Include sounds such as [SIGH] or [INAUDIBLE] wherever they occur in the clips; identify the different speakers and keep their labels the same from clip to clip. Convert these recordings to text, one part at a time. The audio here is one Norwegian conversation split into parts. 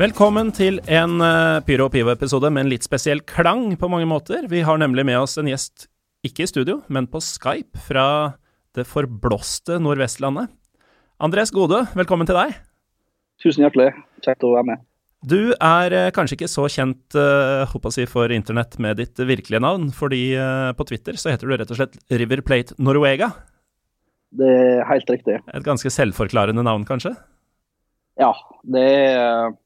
Speaker 1: Velkommen til en uh, Pyro og Pivo-episode med en litt spesiell klang på mange måter. Vi har nemlig med oss en gjest, ikke i studio, men på Skype fra det forblåste Nordvestlandet. Andres Gode, velkommen til deg.
Speaker 2: Tusen hjertelig. Kjekt å være med.
Speaker 1: Du er uh, kanskje ikke så kjent uh, si for internett med ditt virkelige navn, fordi på Twitter så heter du rett og slett River Plate Norwega.
Speaker 2: Det er helt riktig.
Speaker 1: Et ganske selvforklarende navn, kanskje?
Speaker 2: Ja, det er Eh,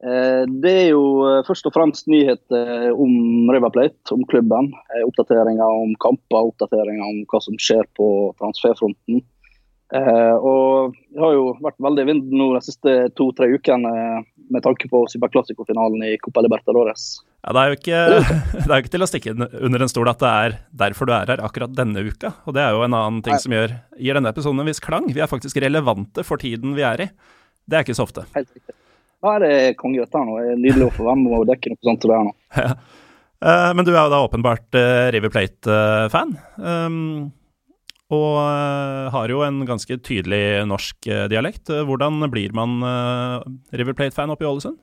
Speaker 2: det er jo eh, først og fremst nyheter om River Plate, om klubben. Eh, oppdateringer om kamper, oppdateringer om hva som skjer på transferfronten. Og Det har jo vært veldig vind nå de siste to-tre ukene med tanke på Superclásico-finalen i Copa Libertadores.
Speaker 1: Ja, det er, ikke, [LAUGHS] det er jo ikke til å stikke under en stol at det er derfor du er her akkurat denne uka. Og det er jo en annen ting Nei. som gjør, gir denne episoden en viss klang. Vi er faktisk relevante for tiden vi er i. Det er ikke så ofte.
Speaker 2: Helt riktig. Det er konge dette nå. Det er nydelig å få være med og dekke noe sånt som det er nå. [LAUGHS]
Speaker 1: Ja. Uh, men du er jo da åpenbart uh, River Plate-fan. Um, og har jo en ganske tydelig norsk dialekt. Hvordan blir man River Plate-fan oppe i Ålesund?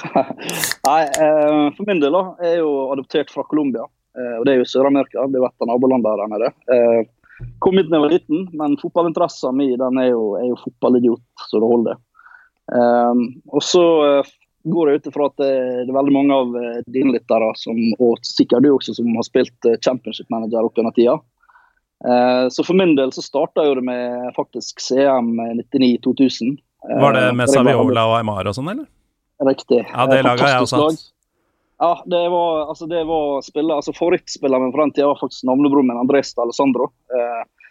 Speaker 1: [LAUGHS]
Speaker 2: Nei, for min del da, er jeg jo adoptert fra Colombia. og det er jo Sør-Amerika. Det er jo et av nabolandene der nede. kom hit da jeg var liten, men fotballinteressen min den er jo, er jo fotballidiot så det holder. Um, og så uh, går jeg ut ifra at det, det, er veldig mange av uh, dine lyttere, og sikkert du også, som har spilt championship manager opp gjennom tida. Uh, så for min del så starta det med faktisk CM 99-2000.
Speaker 1: Var det med Saviola og Aymar og sånn, eller?
Speaker 2: Riktig.
Speaker 1: Ja, det laget jeg også Lag.
Speaker 2: Ja, det var, altså, det var spiller, altså Favorittspilleren min fra den tida var faktisk navnebroren min, Andres Alessandro.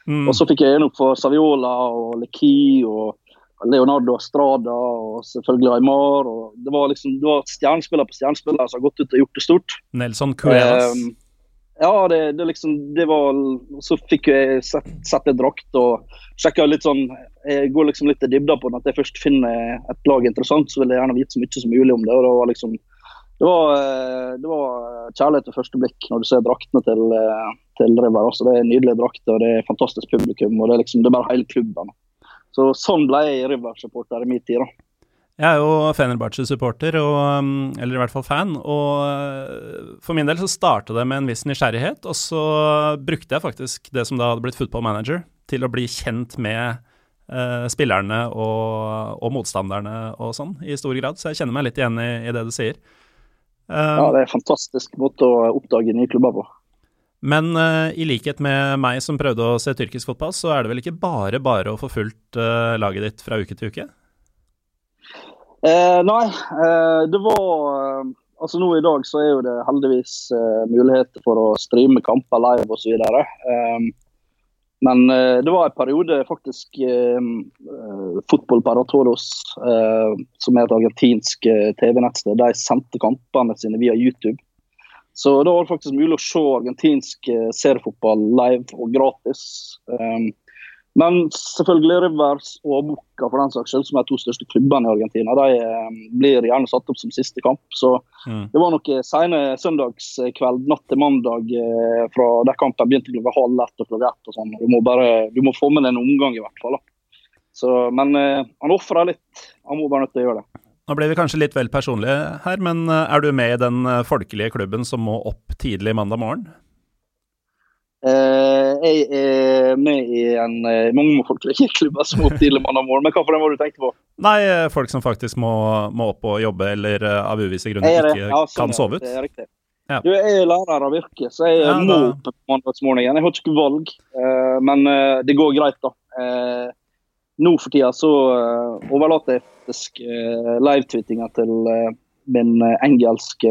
Speaker 2: Mm. Og så fikk jeg øynene opp for Saviola og Leki og Leonardo Strada og selvfølgelig Aymar. og Det var liksom, det var stjernespiller på stjernespiller som har gått ut og gjort det stort.
Speaker 1: Nelson Cuevas.
Speaker 2: Um, ja, det, det, liksom, det var Så fikk jeg sett, sett en drakt og sjekka litt sånn Jeg går liksom litt i dybda på den. At jeg først finner et lag interessant, så vil jeg gjerne vite så mye som mulig om det. og Det var liksom det var, eh, det var kjærlighet ved første blikk når du ser draktene til, eh, til River. Altså, Det er nydelige drakter, og det er fantastisk publikum. og Det er liksom, det er bare hele klubben. Så sånn ble jeg River-supporter i min tid. da.
Speaker 1: Jeg er jo Fenerbahçe-supporter, um, eller i hvert fall fan. Og uh, for min del så starta det med en viss nysgjerrighet, og så brukte jeg faktisk det som da hadde blitt football manager, til å bli kjent med eh, spillerne og, og, motstanderne og sånn, i stor grad. Så jeg kjenner meg litt igjen i, i det du sier.
Speaker 2: Um, ja, det er en fantastisk måte å oppdage nye klubber på.
Speaker 1: Men uh, i likhet med meg som prøvde å se tyrkisk fotball, så er det vel ikke bare bare å få fulgt uh, laget ditt fra uke til uke?
Speaker 2: Eh, nei, eh, det var Altså nå i dag så er jo det heldigvis eh, muligheter for å streame kamper live osv. Um, men eh, det var en periode faktisk eh, Fotball Paratoros, som er et argentinsk TV-nettsted, de sendte kampene sine via YouTube. Så da var det faktisk mulig å se argentinsk eh, seriefotball live og gratis. Um, men selvfølgelig Rivers og Boca for den saks skyld, som er to største klubbene i Argentina, de um, blir gjerne satt opp som siste kamp. Så mm. det var noe sene søndagskveld, natt til mandag, uh, fra der kampen begynte klokka halv ett og klokka ett. og sånn. Du må, bare, du må få med deg en omgang, i hvert fall. Så, men han ofrer litt. Han må bare nødt til å gjøre det.
Speaker 1: Nå ble vi kanskje litt vel personlige her, men eh, er du med i den eh, folkelige klubben som må opp tidlig mandag morgen?
Speaker 2: Eh, jeg er med i en eh, mange [LAUGHS] folkelige klubber som må opp tidlig mandag morgen. Men hva for den var du tenkte på?
Speaker 1: Nei, folk som faktisk må, må opp og jobbe, eller av uvisse grunner ikke ja, sånn, kan sove ut.
Speaker 2: Det er riktig. Ja. Du, jeg er lærer av yrke, så jeg ja, må opp på mandagsmorgenen. Jeg har ikke valg, men det går greit, da. Nå for tida så overlater jeg faktisk uh, live-tweetinga til uh, min uh, engelske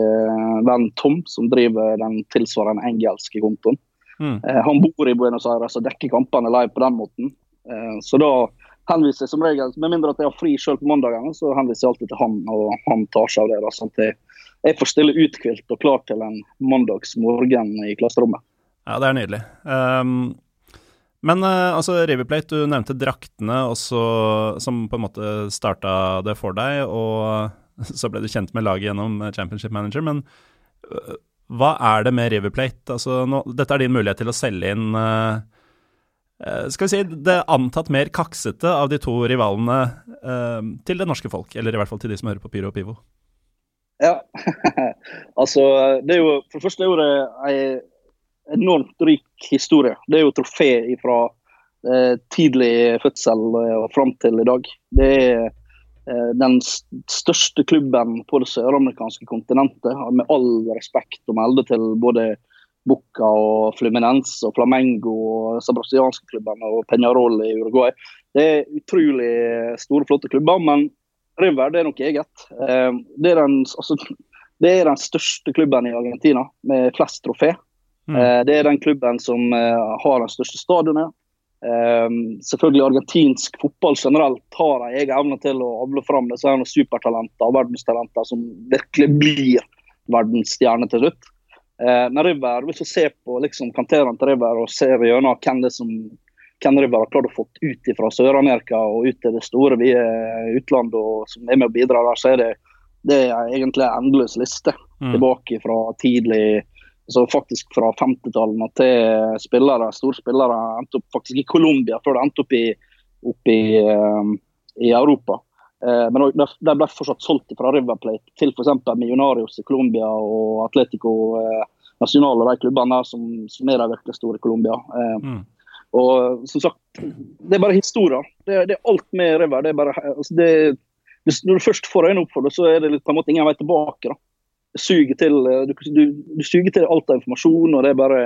Speaker 2: venn Tom, som driver den tilsvarende engelske kontoen. Mm. han bor i Buenos Aires og dekker kampene live på den måten. så da henviser jeg som regel, med mindre at jeg har fri sjøl på mandagene, så henviser jeg alltid til han, og han tar seg av det. da, sånn at jeg, jeg får stille uthvilt og klar til en mandagsmorgen i klasserommet.
Speaker 1: Ja, det er nydelig. Um, men uh, altså, River Plate, du nevnte draktene også, som på en måte starta det for deg, og så ble du kjent med laget gjennom Championship Manager. Men uh, hva er det med River Plate? Altså, dette er din mulighet til å selge inn uh, eh, skal vi si, det antatt mer kaksete av de to rivalene uh, til det norske folk, eller i hvert fall til de som hører på Pyro og Pivo?
Speaker 2: Ja, [LAUGHS] altså det er jo, For det første er jo det enormt rik historie. Det er jo trofé fra eh, tidlig fødsel og fram til i dag. Det er eh, den største klubben på det søramerikanske kontinentet, med all respekt å melde til både Bucca og Fluminense og Flamengo og Sabrasianske klubbene og Peñarol i Uruguay. Det er utrolig store, flotte klubber, men River det er noe eget. Eh, det er, den, altså, det er den største klubben i Argentina med flest trofé. Mm. Eh, det er den klubben som eh, har den største stadionet. Selvfølgelig Argentinsk fotball generelt har en egen evne til å avle fram disse supertalenter og verdenstalenter som virkelig blir verdensstjerner til slutt. Men River, hvis du ser på liksom, kanterene til River og ser gjennom hvem det som hvem River har klart å få ut fra Sør-Amerika og ut til det store utlandet og som er med å bidra der, så er det, det er egentlig en endeløs liste. Mm. Tilbake fra tidlig altså faktisk fra 50-tallet til spillere, store spillere endte opp faktisk i Colombia før det endte opp i, opp i, um, i Europa. Eh, men de ble fortsatt solgt fra River Plate til f.eks. Millionarios i Colombia og Atletico eh, Nacional og de klubbene som, som er de virkelig store i Colombia. Eh, mm. Og som sagt, det er bare historier. Det, det er alt med River. Det er bare, altså det, når du først får øynene opp for det, så er det litt, på en måte ingen vei tilbake. da. Suger til, du, du, du, suger til alt av informasjon, og det er bare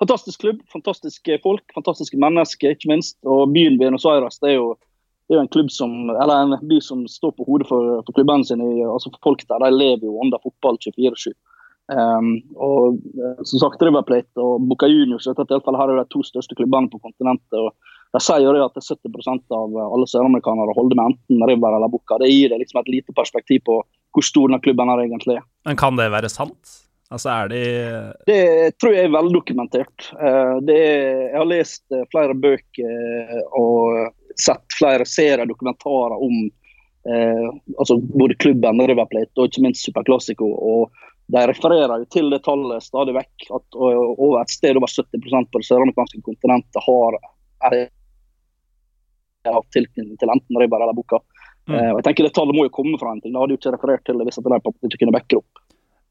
Speaker 2: fantastisk klubb. Fantastiske folk, fantastiske mennesker, ikke minst. Og byen Buenos Aires det er jo, det er jo en som, en by som står på hodet for, for klubbene sine. altså for Folk der de lever jo under fotball 24-7. Um, og eh, som sagt, River Plate og Boca Juniors i dette tilfellet her er de to største klubbene på kontinentet. og De sier jo at det er 70% av alle søramerikanere holder med enten River eller Bucca. Det gir det liksom et lite perspektiv på hvor stor denne klubben er egentlig.
Speaker 1: Men kan det være sant? Altså er de
Speaker 2: Det tror jeg er veldokumentert. Uh, jeg har lest uh, flere bøker og sett flere serier dokumentarer om altså både klubben River Plate og ikke minst Super Classico. og de refererer jo til det tallet stadig vekk, at over et sted over 70% på det søramerikanske kontinentet har hatt tilknytning til enten Ribber eller Boka. Mm. Uh, og jeg tenker Det tallet må jo komme fra en ting. Det hadde jo ikke referert til det hvis at de ikke kunne backe opp.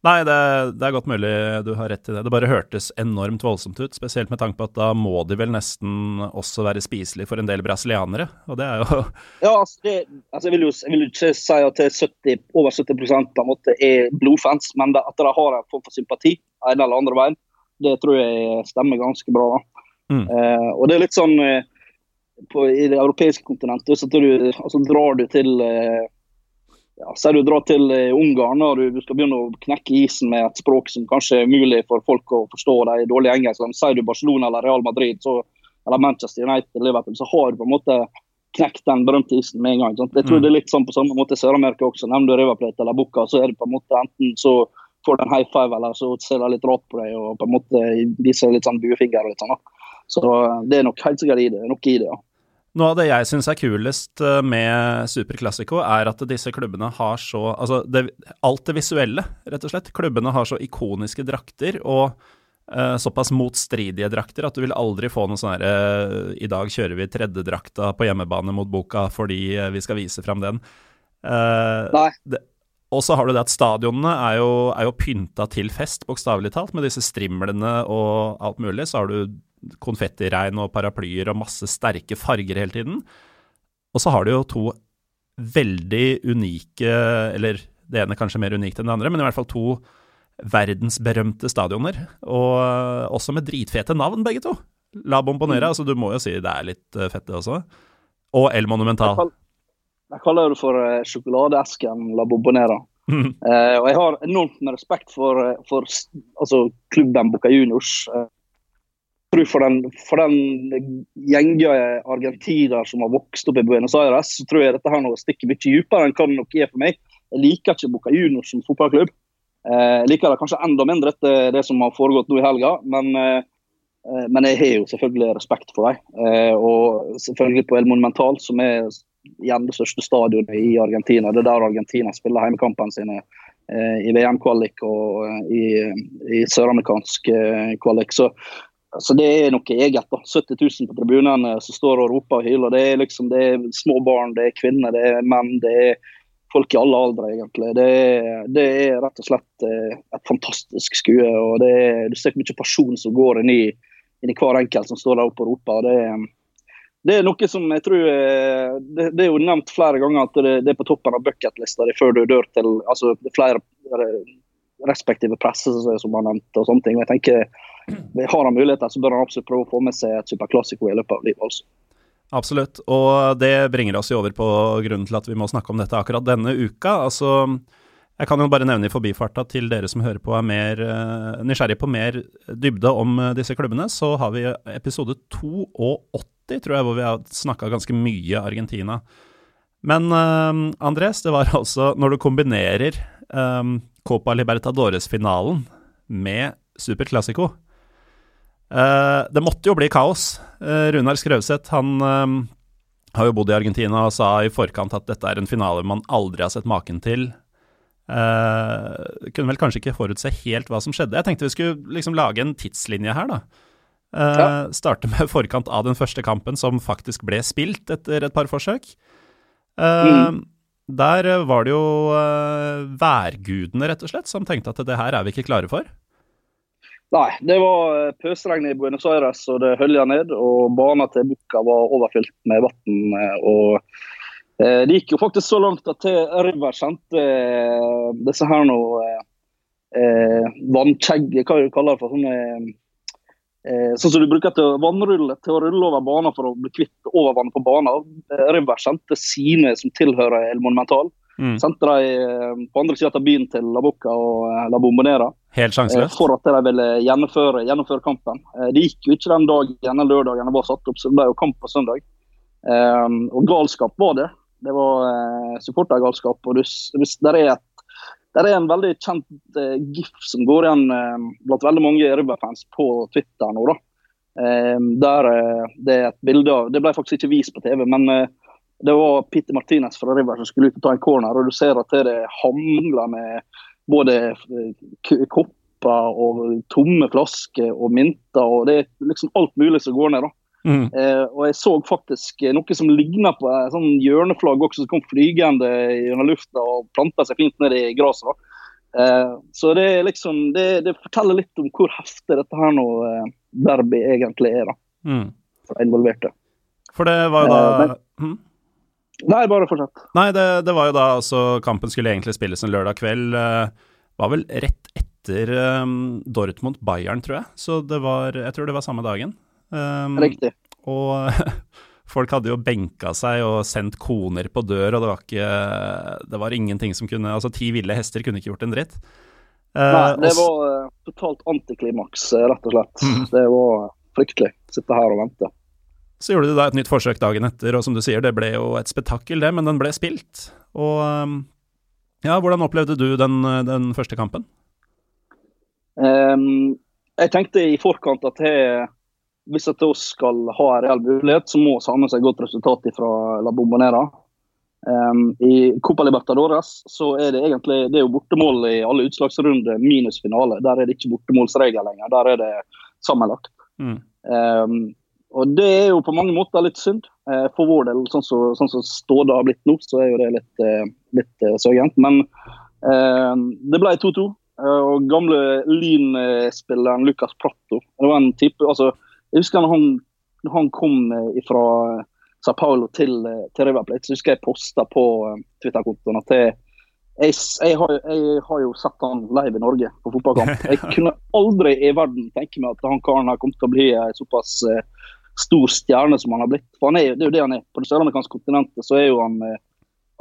Speaker 1: Nei, det, det, er godt mulig du har rett i det. Det bare hørtes enormt voldsomt ut. Spesielt med tanke på at da må de vel nesten også være spiselige for en del brasilianere. Og det er jo [LAUGHS]
Speaker 2: Ja, altså, det, altså jeg, vil jo, jeg, vil jo, ikke si at 70, over 70% av en måte er blodfans, men det, at de har en form for sympati en eller andre veien, det tror jeg stemmer ganske bra. da. Mm. Eh, og det er litt sånn eh, på, I det europeiske kontinentet så du, altså, drar du til eh, ja, Si du drar til eh, Ungarn og du, skal begynne å knekke isen med et språk som kanskje er mulig for folk å forstå de dårlige engelskene. Sier du Barcelona eller Real Madrid så, eller Manchester United Liverpool, så har du på en måte knekt den berømte isen med en gang. Sant? Jeg tror mm. det er litt sånn på samme måte i Sør-Amerika også. Nevner du River Plate eller Bucca, så er det på en måte enten så får du en high five, eller så ser de litt rart på deg og på en måte viser litt sånn buefinger. Litt sånn, da. Så eh, det er nok helt sikkert i det. Nok i det, ja.
Speaker 1: Noe av det jeg syns er kulest eh, med Super Classico, er at disse klubbene har så Altså det, alt det visuelle, rett og slett. Klubbene har så ikoniske drakter og uh, såpass motstridige drakter at du vil aldri få noe sånn herre uh, I dag kjører vi tredjedrakta på hjemmebane mot Boka fordi uh, vi skal vise fram den.
Speaker 2: Nei.
Speaker 1: Det, og så har du det at stadionene er jo, er jo pynta til fest, bokstavelig talt, med disse strimlene og alt mulig. Så har du konfettiregn og paraplyer og masse sterke farger hele tiden. Og så har de jo to veldig unike, eller det ene kanskje mer unikt enn det andre, men i hvert fall to verdensberømte stadioner. Og også med dritfete navn, begge to. La Bombonera, mm. altså du må jo si det er litt uh, fett, det også. Og El Monumental.
Speaker 2: Jeg, kaller det for uh, sjokoladeesken La Bombonera. Mm. Uh, og jeg har enormt med respekt for, for altså, klubben Boca Juniors. Uh, tror for den, for den gjengen argentiner som har vokst opp i Buenos Aires, så tror jeg dette her nå stikker mye dypere enn hva det nok er for meg. Jeg liker ikke Boca Juniors som fotballklubb. Eh, jeg liker det kanskje enda mindre etter det som har foregått nå i helga, men, eh, eh, men jeg har jo selvfølgelig respekt for dem. Og selvfølgelig på El Monumental, som er igjen det største stadionet i Argentina. Det er der Argentina spiller hjemmekampene sine i VM-kvalik og i, i søramerikansk kvalik. Så altså det er noe eget. da. 70 000 på tribunene som står og roper og hyler. Det er liksom, det er små barn, det er kvinner, det er menn. det er folk i alle aldre, egentlig. Det er, det er, rett og slett eh, et fantastisk skue. og det er, Du ser hvor mye person som går inn i, inn i hver enkelt som står der oppe og roper. Det er, det er noe som jeg tror eh, Det, det er jo nevnt flere ganger at det, det er på toppen av bucketlista før du dør til altså er flere respektive presse som har nevnt og sånne ting. Jeg tenker Har han muligheter, så bør han absolutt prøve å få med seg et superklassiko i løpet av livet. altså.
Speaker 1: Absolutt, og det bringer oss jo over på grunnen til at vi må snakke om dette akkurat denne uka. Altså, jeg kan jo bare nevne i forbifarta til dere som hører på er mer uh, nysgjerrig på mer dybde om uh, disse klubbene, så har vi episode 82, tror jeg, hvor vi har snakka ganske mye Argentina. Men uh, Andres, det var altså når du kombinerer um, Copa Libertadores-finalen med Super Classico Uh, det måtte jo bli kaos. Uh, Runar Skrauseth han uh, har jo bodd i Argentina og sa i forkant at dette er en finale man aldri har sett maken til. kunne vel kanskje ikke forutse helt hva som skjedde. Jeg tenkte vi skulle liksom lage en tidslinje her, da. Ja. Starte med forkant av den første kampen, som faktisk ble spilt etter et par forsøk. Mm. Der var det jo værgudene, rett og slett, som tenkte at det her er vi ikke klare for.
Speaker 2: Nei, det var eh, pøsregn i Buenos Aires og det hølja ned. Og banen til Bucca var overfylt med vann. Eh, og eh, det gikk jo faktisk så langt at River sendte eh, disse her nå eh, vannkjegg, hva du kaller det for sånne eh, Sånn som du bruker til vannrulle til å rulle over banen for å bli kvitt overvannet på banen. River sendte sine som tilhører El Monumental. Mm. Sendte de på andre sida av byen til La Boca og La Bombonera.
Speaker 1: Helt sjanseløst?
Speaker 2: Eh, for at de ville gjennomføre, gjennomføre, kampen. Eh, det gikk jo ikke den dagen eller lørdagen det var satt opp, så det ble jo kamp på søndag. Og galskap var det. Det var supportergalskap. og det, er, et, der er en veldig kjent eh, gif som går igjen eh, blant veldig mange Rubber-fans på Twitter nå. da. Eh, der det er et bilde av Det ble faktisk ikke vist på TV, men det var Peter Martinez fra River som skulle ut og ta en corner, og du ser at det hamler med både eh, kopper og tomme flasker og mynter. og Det er liksom alt mulig som går ned. da. Mm. Eh, og jeg så faktisk noe som ligna på et sånn hjørneflagg også, som kom flygende gjennom lufta og planta seg fint ned i gresset. Eh, så det, liksom, det, det, forteller litt om hvor heftig dette her nå eh, derby egentlig er. da, mm. involverte.
Speaker 1: For det var jo da eh, men, hm?
Speaker 2: Nei, bare fortsett.
Speaker 1: Nei, det, det, var jo da altså Kampen skulle egentlig spilles en lørdag kveld. Var vel rett etter Dortmund-Bayern, tror jeg. Så det var Jeg tror det var samme dagen.
Speaker 2: Um, Riktig.
Speaker 1: Og [LAUGHS] folk hadde jo benka seg og sendt koner på dør, og det var ikke Det var ingenting som kunne Altså, ti ville hester kunne ikke gjort en dritt.
Speaker 2: Uh, Nei, det var uh, totalt antiklimaks, rett og slett. Mm. Det var fryktelig. Sitte her og vente.
Speaker 1: Så gjorde du da et nytt forsøk dagen etter, og som du sier, det ble jo et spetakkel, det, men den ble spilt. Og um, ja, hvordan opplevde du den, den første kampen?
Speaker 2: Um, jeg tenkte i forkant at jeg, hvis at vi skal ha en reell mulighet, så må vi ha med seg godt resultat fra La Bombonera. Um, I Copa Libertadores så er det egentlig det er jo bortemål i alle utslagsrunder minus finale. Der er det ikke bortemålsregler lenger, der er det sammenlagt. Mm. Um, og Det er jo på mange måter litt synd. Eh, for vår del, sånn som så, sånn Ståde har blitt nå, så er jo det litt, eh, litt eh, sørgent. Men eh, det ble 2-2. og gamle Lyn-spilleren Lucas Pratto det var en type, altså, Jeg husker når han, når han kom fra Sa Paulo til, til River Plate, så husker jeg posta på Twitter-kontoen at jeg, jeg, jeg, har, jeg, har, jo sett han live i Norge på fotballkamp. [LAUGHS] Jeg kunne aldri i verden tenke meg at han karen her kom til å bli en såpass stor stjerne som han har blitt. For han er, Det er jo det han er. På det søramerikanske kontinentet så er jo han eh,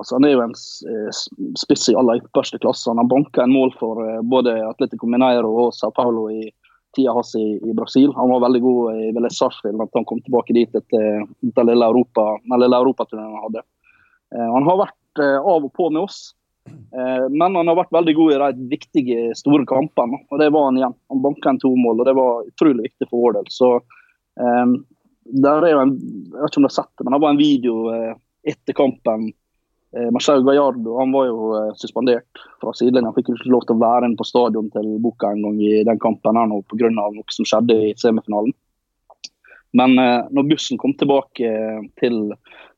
Speaker 2: altså han er jo en eh, spiss i aller ypperste klasse. Han har banka en mål for eh, både Atletico Mineiro og Sao Paulo i tida hans i, i, Brasil. Han var veldig god i Vélez Sarsfield at han kom tilbake dit etter den lille Europa, europaturneen han hadde. Han har vært av og på med oss, men han har vært veldig god i de viktige, store kampene. Og det var han igjen. Han banka en to mål, og det var utrolig viktig for vår del. Så um, der er jo en, Jeg vet ikke om du har sett det, men det var en video eh, etter kampen. Eh, Marcel Gallardo han var jo eh, suspendert fra sidelinja. Han fikk jo ikke lov til å være inne på stadion til Boca en gang i den kampen her nå pga. noe som skjedde i semifinalen. Men eh, når bussen kom tilbake til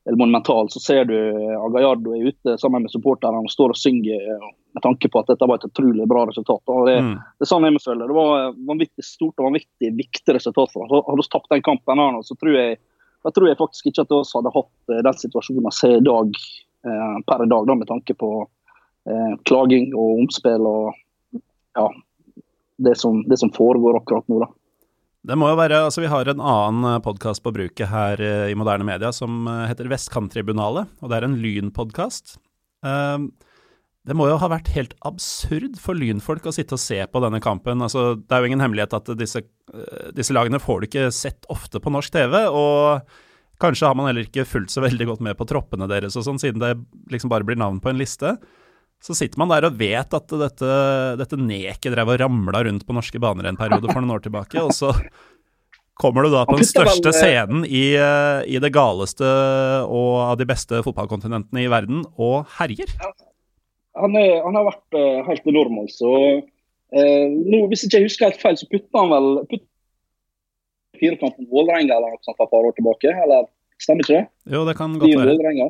Speaker 2: El Monumental, så ser du Agallardo er ute sammen med supporterne og står og synger med tanke på at dette var et utrolig bra resultat. Og det, mm. det er sånn jeg må føle. Det var vanvittig stort og vanvittig viktig resultat for oss. Hadde vi tapt den kampen, her nå, så tror jeg, jeg tror jeg faktisk ikke at vi hadde hatt den situasjonen vi ser i dag, eh, per i dag, da, med tanke på eh, klaging og omspill og ja, det som, det som foregår akkurat nå. da.
Speaker 1: Det må jo være, altså Vi har en annen eh, podkast på bruket her eh, i moderne media som eh, heter Vestkanttribunalet, og det er en lynpodkast. Det må jo ha vært helt absurd for lynfolk å sitte og se på denne kampen. Altså, det er jo ingen hemmelighet at disse, disse lagene får du ikke sett ofte på norsk TV. og Kanskje har man heller ikke fulgt så veldig godt med på troppene deres og sånn, siden det liksom bare blir navn på en liste. Så sitter man der og vet at dette, dette neket drev og ramla rundt på norske baner en periode for noen år tilbake, og så kommer du da på den største scenen i, eh, i, det galeste og av de beste fotballkontinentene i verden og herjer.
Speaker 2: Han, er, han har vært uh, helt enorm, altså. Eh, nå, hvis ikke jeg husker helt feil, så putta han vel putt fire kamper Vålerenga eller noe sånt for et par år tilbake, eller stemmer ikke det?
Speaker 1: Jo, det kan godt være.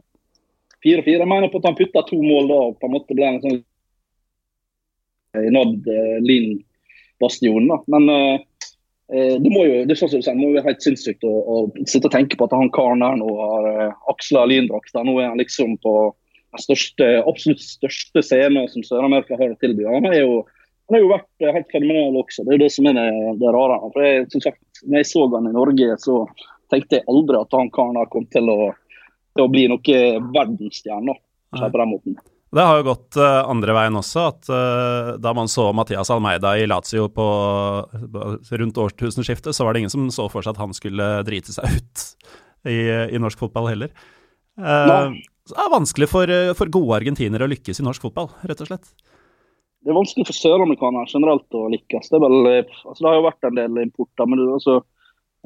Speaker 2: 4-4. Jeg mener på at han putta to mål da på en måte ble en sånn eh, nådd eh, Lyn-bastionen. da. Men eh, eh, det må jo det, er sånn som du sier, må jo være helt sinnssykt å, å, sitte og tenke på at han karen der nå har eh, aksla lindrakta. Nå er han liksom på den største, absolutt største scenen som Sør-Amerika har å tilby. Han er jo han har jo vært helt fenomenal også. Det er jo det som er det, det rare. For jeg, som sagt, når jeg så han i Norge, så tenkte jeg aldri at han karen kom til å til å bli noe verdensstjerne på den måten.
Speaker 1: Det har jo gått uh, andre veien også, at uh, da man så Mathias Almeida i Lazio på, rundt årtusenskiftet, så var det ingen som så for seg at han skulle drite seg ut i, i norsk fotball heller. Uh, det er vanskelig for, for, gode argentinere å lykkes i norsk fotball, rett og slett.
Speaker 2: Det er vanskelig for søramerikanere generelt å lykkes. Det, vel, altså, det, har jo vært en del importer, men du, altså,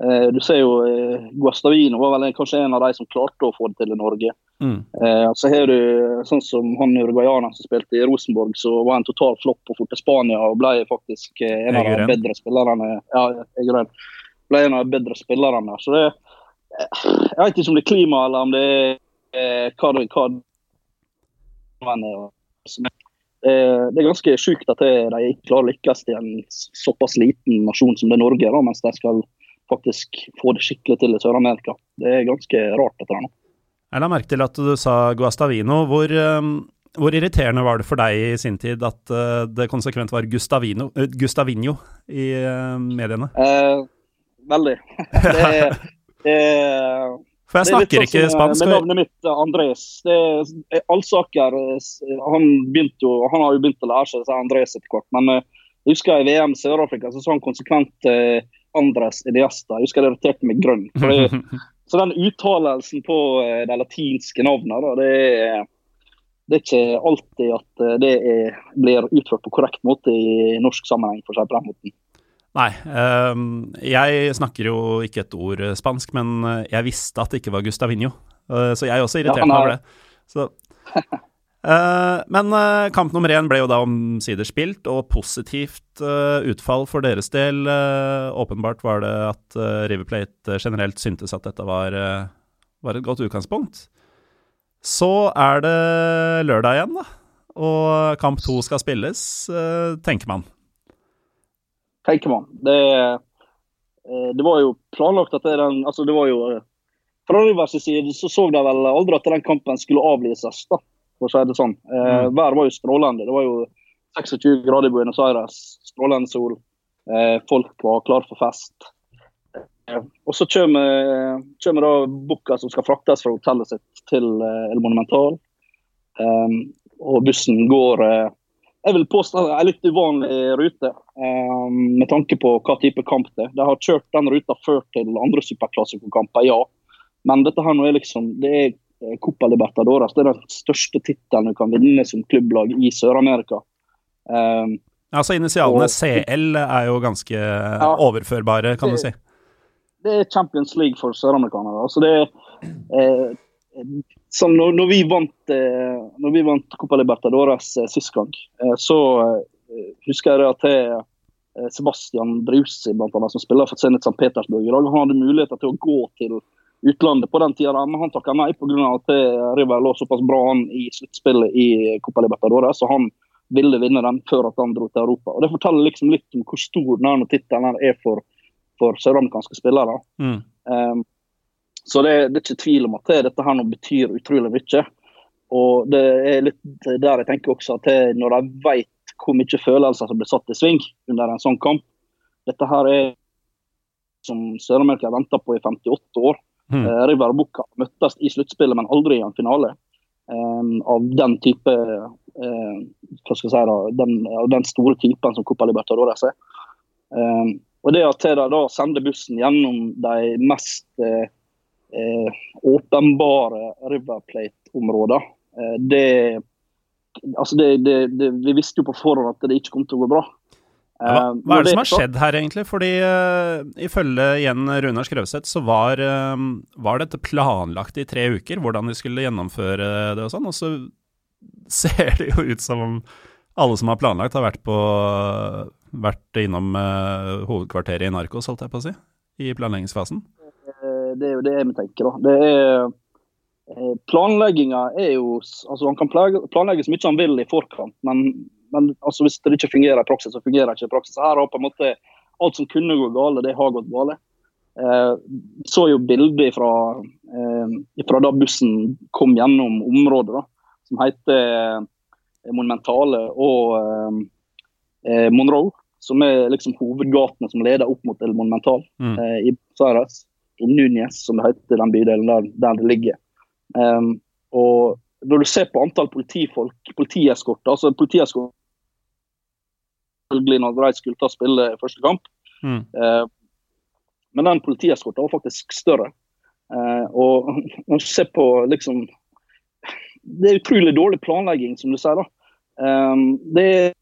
Speaker 2: Eh, du ser jo eh, Guastavino var vel kanskje en av de som klarte å få det til i Norge. Mm. Eh, så har du sånn som han uruguayaneren som spilte i Rosenborg, så var en total flopp og fort til Spania og ble faktisk en av de bedre spillerne. Ja, jeg ble en av de bedre spillerne. Så det, jeg vet ikke om det er klima eller om det er hva hva det er ganske sjukt at de ikke klarer å lykkes i en såpass liten nasjon som det Norge er, mens de skal faktisk få det skikkelig til i Sør-Amerika. Det er ganske rart, dette her nå.
Speaker 1: Jeg la merke til at du sa Guastavino. Hvor, um, hvor, irriterende var det for deg i sin tid at uh, det konsekvent var Gustavino, Gustavinho i mediene?
Speaker 2: Eh, veldig. [LAUGHS] det, det,
Speaker 1: for jeg snakker ikke sånn, spansk.
Speaker 2: Med navnet mitt, Andres. Det, Alsaker han, begynte jo, han har jo begynt å lære seg Andres etter hvert. Men jeg husker i VM Sør-Afrika så sa han konsekvent eh, Andres Iniesta. Jeg husker det irriterte meg grønn. [LAUGHS] så den uttalelsen på eh, de latinske navnene, det er, det er ikke alltid at eh, det er, blir utført på korrekt måte i norsk sammenheng, for si på den måten.
Speaker 1: Nei, um, jeg snakker jo ikke et ord spansk, men jeg visste at det ikke var Gustavinho. Uh, så jeg er også irritert ja, over det. Så [LAUGHS] men kamp nummer én ble jo da omsider spilt, og positivt utfall for deres del. åpenbart var det at River Plate generelt syntes at dette var, var, et godt utgangspunkt. Så er det lørdag igjen, da. Og kamp to skal spilles, tenker man.
Speaker 2: Tenker man. Det, det, var jo planlagt at det, den, altså det var jo Fra Rivers side så så de vel aldri at den kampen skulle avlyses. da for å si det sånn. Eh, mm. Været var jo strålende. Det var jo 26 grader i Buenos Aires, strålende sol. Eh, folk var klare for fest. Eh, og så kommer, kommer da Bukka som skal fraktes fra hotellet sitt til eh, El Monumental. Eh, og bussen går eh, jeg vil påstå en litt uvanlig rute, med tanke på hva type kamp det er. De har kjørt den ruta før til andre superklassikerkamper, ja. Men dette her nå er liksom, det er Eh, Copa Libertadores. Det er den største tittelen du kan vinne som klubblag i Sør-Amerika.
Speaker 1: Um, altså Initialene og, CL er jo ganske ja, overførbare, kan
Speaker 2: det,
Speaker 1: du si.
Speaker 2: Det er Champions League for søramerikanere. Altså det eh, som når, når, vi vant eh, når vi vant Copa Libertadores eh, sist gang, eh, så husker jeg at jeg, Sebastian Brusi, blant annet, som spiller for Zenit St. Petersburg i dag. Han hadde muligheter til å gå til utlandet på den tida, men han takka nei pga. at River lå såpass bra an i sluttspillet i Copa Libertadores. Så han ville vinne den før at han dro til Europa. Og Det forteller liksom litt om hvor stor denne tittelen er for, for søramerikanske spillere. Mm. Um, så det, det, er ikke tvil om at det, dette her nå betyr utrolig mye. Og det er litt der jeg tenker også at det, når de vet hvor mye følelser som blir satt i sving under en sånn kamp Dette her er som Sør-Amerika har venta på i 58 år. Mm. Uh, River og Bucca møttes i sluttspillet, men aldri i en finale. Um, av den type uh, hva skal jeg si da, den, av den store typen som Copa Libertadores er. Um, og det at de da sender bussen gjennom de mest eh, åpenbare River Plate-områder. Eh, det, altså det, det, det, Vi visste jo på forhånd at det ikke kom til å gå bra.
Speaker 1: Ja, hva, hva, er det som har skjedd her, egentlig? Fordi uh, Ifølge igjen Runar Skrøvseth, så var, uh, var, dette planlagt i tre uker, hvordan de skulle gjennomføre det og sånn. Og så [LAUGHS] ser det jo ut som om alle som har planlagt, har vært, på, vært innom uh, hovedkvarteret i Narkos, holdt jeg på å si, i planleggingsfasen
Speaker 2: det er jo det vi tenker. da. Det er eh, Planlegginga er jo altså Han kan planlegge så mye han vil i forkant, men, men altså hvis det ikke fungerer i praksis, så fungerer det ikke i praksis. Her har på en måte alt som kunne gå galt, det har gått galt. Eh, så jo bildet fra, eh, fra da bussen kom gjennom området, da, som heter eh, Monumentale og eh, eh, Monroe. Som er liksom hovedgatene som leder opp mot El Monumental mm. i Buenos i Núñez, som det heter den bydelen der, der det ligger. Um, og når du ser på antall politifolk, politieskorter altså politieskort når de skulle ta spille første kamp. Mm. Uh, men den politieskorten var faktisk større. Uh, og [LAUGHS] når du ser på liksom Det er utrolig dårlig planlegging, som du sier. da. Um, det er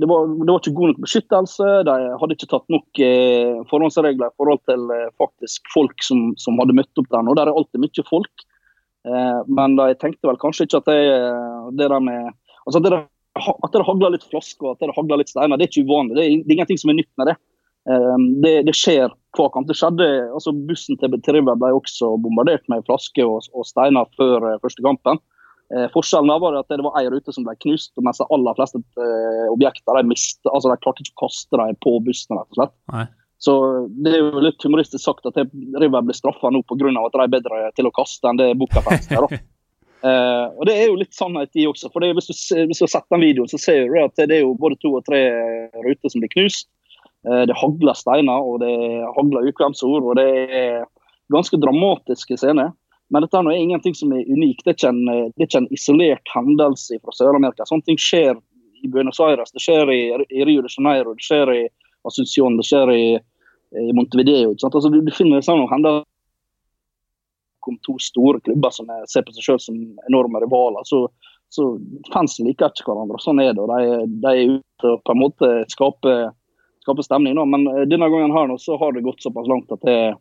Speaker 2: det var, det var, ikke god nok beskyttelse. De hadde ikke tatt nok eh, forhåndsregler i forhold til eh, faktisk folk som, som, hadde møtt opp der. nå. Der er alltid mye folk. Eh, men de tenkte vel kanskje ikke at det, det der med altså at det, at det hagler litt flasker og at det hagler litt steiner, det er ikke uvanlig. Det er, det er ingenting som er nytt med det. Eh, det, det, skjer hver kamp. Det skjedde, altså Bussen til River ble også bombardert med flasker og, og steiner før eh, første kampen. Eh, forskjellen var at det var ei rute som ble knust, mens de aller fleste eh, objekter de, mistet, altså de klarte ikke å kaste dem på bussen. rett og slett. Nei. Så Det er jo litt humoristisk sagt at River blir straffa nå pga. at de er bedre til å kaste enn det Bucafest er. [LAUGHS] eh, og Det er jo litt sannhet i også. for Hvis du, hvis du har sett den videoen, så ser du at det er jo både to og tre ruter som blir knust. Eh, det hagler steiner og det hagler ukvemsord. og Det er ganske dramatiske scener. Men dette er ingenting som er unikt. Det er ikke en, det er ikke en isolert hendelse fra Sør-Amerika. Sånne ting skjer i Buenos Aires, det skjer i, i Rio de Janeiro, det skjer i Asunción, det skjer i, i Montevideo. Altså, du, du, finner sånne hendelser om to store klubber som er, ser på seg selv som enorme rivaler. så så Fansen liker ikke hverandre. Sånn er det. og De, de er ute og på en måte skaper skape stemning. Nå. Men eh, denne gangen her nå, så har det gått såpass langt at det, Eh,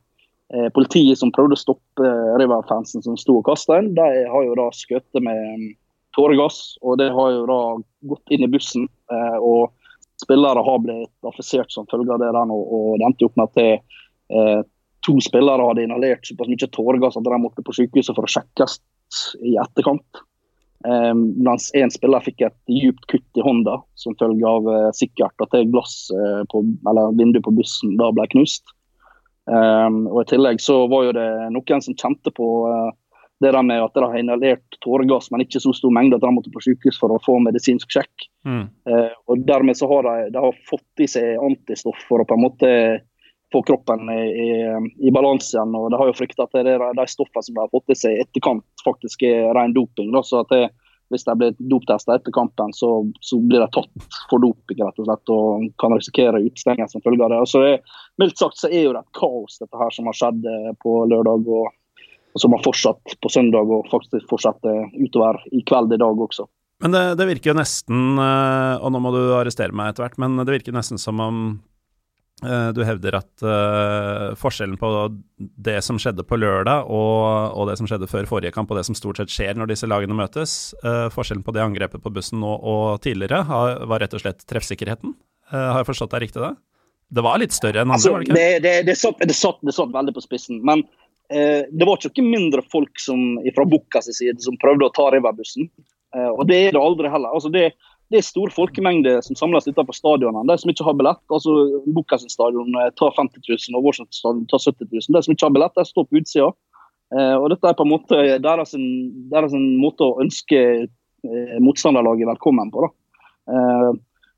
Speaker 2: politiet som prøvde å stoppe eh, River-fansen som sto og kasta inn, de har jo da skutt med mm, tåregass. Og det har jo da gått inn i bussen. Eh, og spillere har blitt affisert som følge av det. der, og, og det endte opp med at det, eh, to spillere hadde inhalert såpass mye tåregass at de måtte på sykehuset for å sjekkes i etterkant. Eh, mens én spiller fikk et djupt kutt i hånda som følge av eh, sikkert at det glass på, eller vinduet på bussen da ble knust. Um, og I tillegg så var jo det noen som kjente på uh, det der med at de har inhalert tåregass, men ikke så stor mengde at de måtte på sykehus for å få medisinsk sjekk. Mm. Uh, og Dermed så har de, de har fått i seg antistoff for å på en måte få kroppen i, i, i balanse igjen. og De har jo frykta at det er de stoffene som de har fått i seg i etterkant, faktisk er ren doping. Da, så at det, hvis de blir doptesta etter kampen, så, så, blir de tatt for doping rett og slett, og kan risikere utestengelse som følge av det. Det. Mildt sagt så er jo det et kaos, dette her som har skjedd eh, på lørdag. og, og som har fortsatt på søndag og faktisk fortsetter utover i kveld i dag også.
Speaker 1: Men det, det virker jo nesten, eh, og nå må du arrestere meg etter hvert, men det virker nesten som om Eh, du hevder at uh, forskjellen på det som skjedde på lørdag og, og, det som skjedde før forrige kamp, og det som stort sett skjer når disse lagene møtes, uh, forskjellen på det angrepet på bussen nå og tidligere har, var rett og slett treffsikkerheten. Har jeg forstått deg riktig da? Det var litt større enn andre,
Speaker 2: altså,
Speaker 1: var det ikke?
Speaker 2: Det, det, det, satt, det, satt, det satt veldig på spissen. Men eh, det var ikke mindre folk som, fra Bukkas side som prøvde å ta Riverbussen. Eh, og det er det aldri heller. Altså, det, det er stor folkemengde som samles utenfor stadionene. De som ikke har billett, altså Bukkas stadion eh, tar 50 000 og Washington stadion tar 70 000. De som ikke har billett, de står på utsida. Eh, og dette er på en måte deres, deres måte å ønske eh, motstanderlaget velkommen på. da.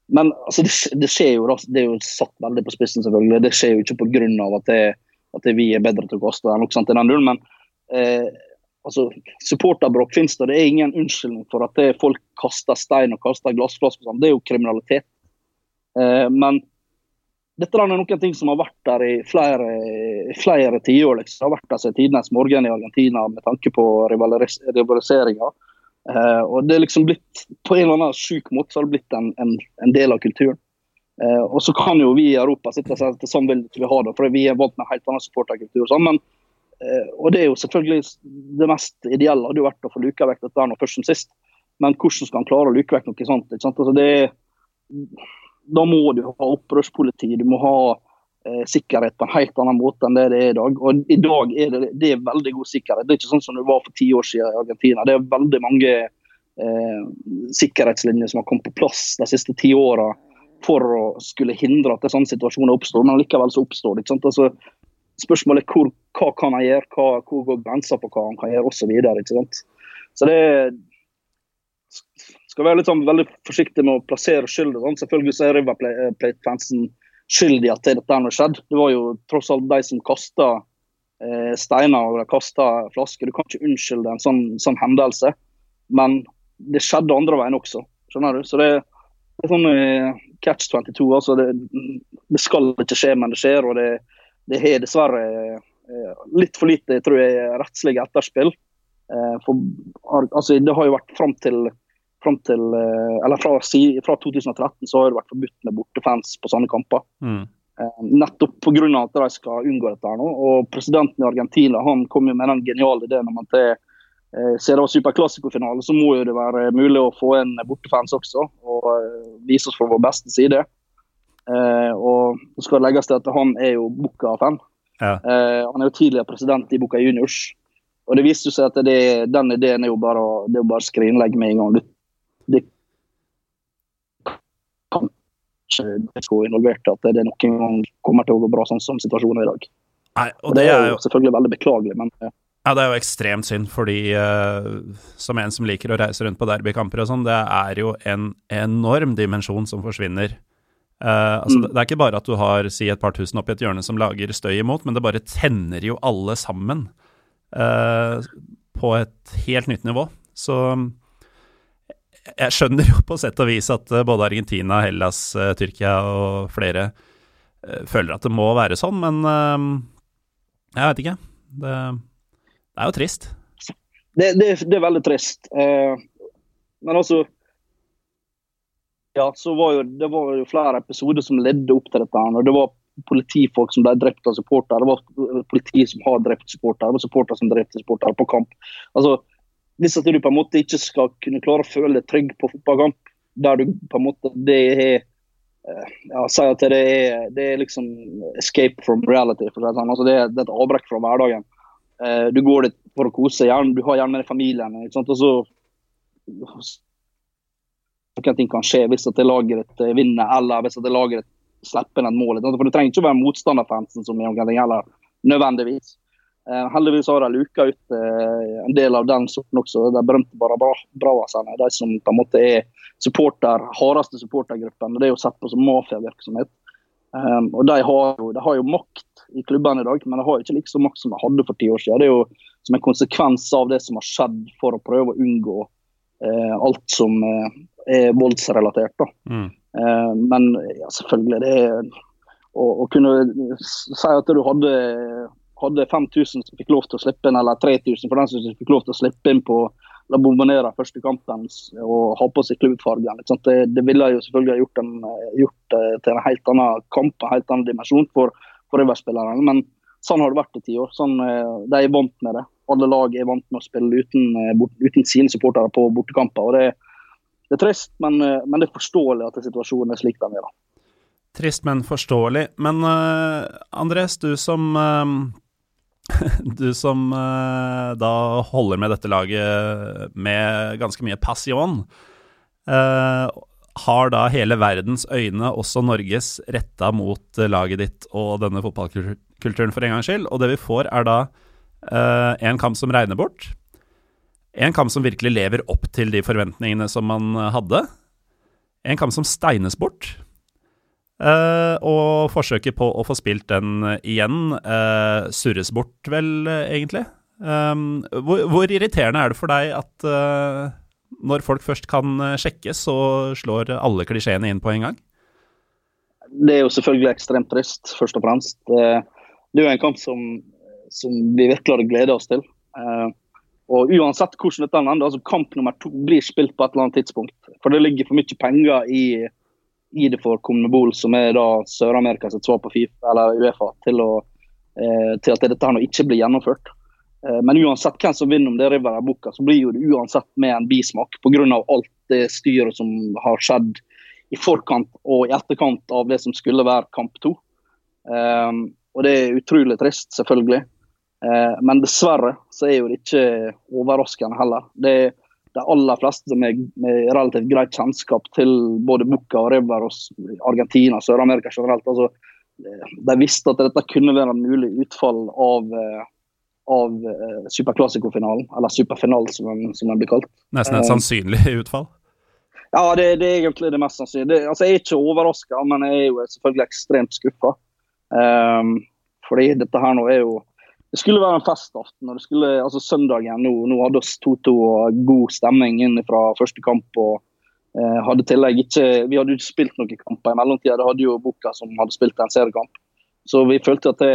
Speaker 2: Men altså, det, det, skjer jo, da, det er jo satt veldig på spissen, selvfølgelig. Det skjer jo ikke pga. At, det, at vi er bedre til å kaste enn sånt i den nullen. Men eh, altså, supporterbråk finnes det. Det er ingen unnskyldning for at folk kaster stein og kaster glassflasker. Sånn. Det er jo kriminalitet. Eh, men dette er noen ting som har vært der i flere, flere tiår. Liksom. Det har vært der siden tidenes morgen i Argentina med tanke på rivaliseringa. Eh, og det er liksom blitt, På en eller annen syk måte så har det blitt en, en, en del av kulturen. Eh, og så kan jo vi i Europa sitte og si at sånn vil vi ha det, for vi er vant med en helt annen supporterkultur. Sånn, men, og det er jo selvfølgelig det mest ideelle hadde jo vært å få luka vekk dette nå først som sist. Men hvordan skal han klare å luke vekk noe sånt? Altså det, da må du ha opprørspoliti. Du må ha Eh, sikkerhet på en helt annen måte enn det det er i dag. Og I dag er det, det er veldig god sikkerhet. Det er ikke sånn som det var for ti år siden i Argentina. Det er veldig mange eh, sikkerhetslinjer som har kommet på plass de siste ti åra for å skulle hindre at sånne situasjoner oppstår, men likevel så oppstår det. ikke sant? Altså, spørsmålet er hva kan han gjøre, hva, hvor går grensa på hva han kan gjøre osv. Så, så det skal være litt sånn, veldig forsiktig med å plassere skylda. Sånn. Selvfølgelig så er River Plate-fansen skyldig at dette har skjedd. Det var jo tross alt de som kasta eh, steiner og kasta flasker. Du kan ikke unnskylde en sånn, sånn, hendelse. Men det skjedde andre veien også. Skjønner du? Så det, det er sånn eh, catch 22. altså det, det, skal ikke skje, men det skjer. Og det, det har dessverre eh, litt for lite tror jeg, rettslige etterspill. Eh, for, altså, det har jo vært fram til fram til, eh, eller fra, fra, 2013 så har det vært forbudt med bortefans på sånne kamper. Mm. Nettopp pga. at de skal unngå dette. her nå. Og Presidenten i Argentina han kom jo med den geniale ideen om at det, siden det var superklassikofinale, så må jo det være mulig å få en bortefans også. Og vise oss fra vår beste side. Og så skal det legges til at han er jo Bucca-fan. Ja. han er jo tidligere president i Bucca Juniors. Og det viste seg at det, den ideen er jo bare, det er bare skrinlegge med en gang det kan ikke gå involvert at det noen gang kommer til å gå bra sånn som situasjonen er i dag.
Speaker 1: Nei, og det, det er jo
Speaker 2: selvfølgelig veldig beklagelig, men
Speaker 1: ja, Det er jo ekstremt synd, fordi uh, som en som liker å reise rundt på derbykamper og sånn, det er jo en enorm dimensjon som forsvinner. Uh, altså, mm. Det er ikke bare at du har si et par tusen oppi et hjørne som lager støy imot, men det bare tenner jo alle sammen uh, på et helt nytt nivå. Så jeg skjønner jo på sett og vis at eh, både Argentina, Hellas, Tyrkia og flere føler at det må være sånn, men jeg vet ikke. Det, det er jo trist.
Speaker 2: Det, det, det, er veldig trist. Men altså Ja, så var jo det var jo flere episoder som ledde opp til dette. og Det var politifolk som ble drept av supportere. Det var politi som har drept supportere. Det var supportere som drepte supportere på kamp. Altså, hvis du på en måte ikke skal kunne klare å føle deg trygg på fotballkamp, der du på en måte det er eh, ja, si at det er, det er liksom escape from reality. for sånn. altså det, er, det er et avbrekk fra hverdagen. Eh, du går dit for å kose, gjerne, du har gjerne med familien. Ikke sant? og så Noen ting kan skje hvis at laget eh, vinner, eller hvis at laget slipper et mål. For Det trenger ikke å være motstanderfansen som noen ting heller, nødvendigvis. Eh, heldigvis har de luka ut eh, en del av den sorten også. De berømte bare Bravasene. De som på en måte er supporter, hardeste supportergruppen. Det er jo sett på som mafiavirksomhet. Um, og de har, jo, de har, jo, makt i klubbene i dag, men de har ikke like så makt som de hadde for ti år siden. Det er jo som en konsekvens av det som har skjedd for å prøve å unngå uh, alt som uh, er voldsrelatert. Mm. Uh, men ja, selvfølgelig, det er å, å kunne si at du hadde hadde 5000 som fikk lov til å slippe inn, eller 3000 for den som fikk lov til å slippe inn på La Bombonera første kampen og ha på seg klubbfargen. Det, det, ville jo selvfølgelig gjort, en, gjort det til en helt annen kamp, en helt annen dimensjon for, for River-spillerne. Men sånn har det vært i ti år. Sånn, eh, de er vant med det. Alle lag er vant med å spille uten, eh, uten sine supportere på bortekamper. og det, det er trist, men, eh, men, det er forståelig at situasjonen er slik den er.
Speaker 1: Trist, men forståelig. Men uh, Andres, du som uh, [LAUGHS] Du som uh, da holder med dette laget med ganske mye passion, har da hele verdens øyne, også Norges, retta mot laget ditt og denne fotballkulturen for en gangs skyld. Og det vi får, er da en kamp som regner bort. En kamp som virkelig lever opp til de forventningene som man hadde. En kamp som steines bort. Uh, og forsøket på å få spilt den igjen uh, surres bort, vel, egentlig. Um, hvor, hvor, irriterende er det for deg at når folk først kan sjekkes, så slår alle klisjeene inn på en gang?
Speaker 2: Det er jo selvfølgelig ekstremt trist, først og fremst. Det, er jo en kamp som, som vi virkelig hadde gleda oss til. Og uansett hvordan dette ender, altså kamp nummer to blir spilt på et eller annet tidspunkt. For det ligger for mye penger i i det for Conmebol, som er da Sør-Amerikas svar på FIFA, eller Uefa, til, å, eh, til at dette her nå ikke blir gjennomført. Eh, men uansett hvem som vinner om det er River eller Boca, så blir jo det uansett med en bismak pga. alt det styret som har skjedd i forkant og i etterkant av det som skulle være kamp to. Um, og det er utrolig trist, selvfølgelig. Uh, men dessverre så er jo det ikke overraskende heller. Det er de aller fleste med, med relativt greit kjennskap til både Bucca og River og Argentina og Sør-Amerika generelt, altså, de visste at dette kunne være en mulig utfall av, eh, av superklassikofinalen, eller superfinalen som, som, den blir kalt.
Speaker 1: Nesten et sannsynlig [LAUGHS] utfall?
Speaker 2: Ja, det, det, er egentlig det mest sannsynlige. Altså, jeg er ikke overraska, men jeg er jo selvfølgelig ekstremt skuffa. Um, fordi dette her nå er jo det skulle være en festaften. og det skulle, altså Søndagen nå, nå hadde oss 2-2 og god stemning inn fra første kamp. og eh, hadde tillegg ikke, Vi hadde ikke spilt noen kamper i mellomtida. Det hadde jo Boka som hadde spilt en seriekamp. Så vi følte at det,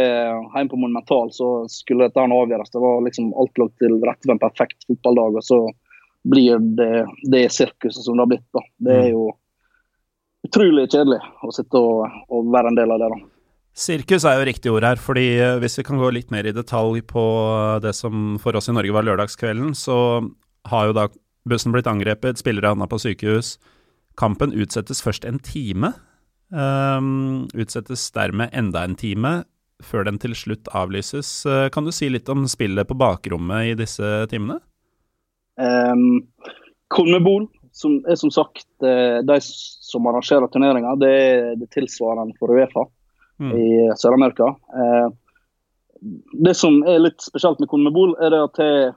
Speaker 2: hjemme på Monumental så skulle dette avgjøres. Det var liksom Alt lå til rette for en perfekt fotballdag. og så blir det det sirkuset som det har blitt. da. Det er jo utrolig kjedelig å sitte og, og være en del av det. da.
Speaker 1: Sirkus er jo riktig ord her, fordi eh, hvis vi kan gå litt mer i detalj på det som for oss i Norge var lørdagskvelden, så har jo da bussen blitt angrepet, spillere havna på sykehus. Kampen utsettes først en time. Um, utsettes dermed enda en time, før den til slutt avlyses. Uh, kan du si litt om spillet på bakrommet i disse timene?
Speaker 2: Um, Konmebol, som er som sagt eh, de som arrangerer turneringa, det er det tilsvarende for Uefa mm. i Sør-Amerika. Eh, det som er litt spesielt med Konmebol, er det at jeg,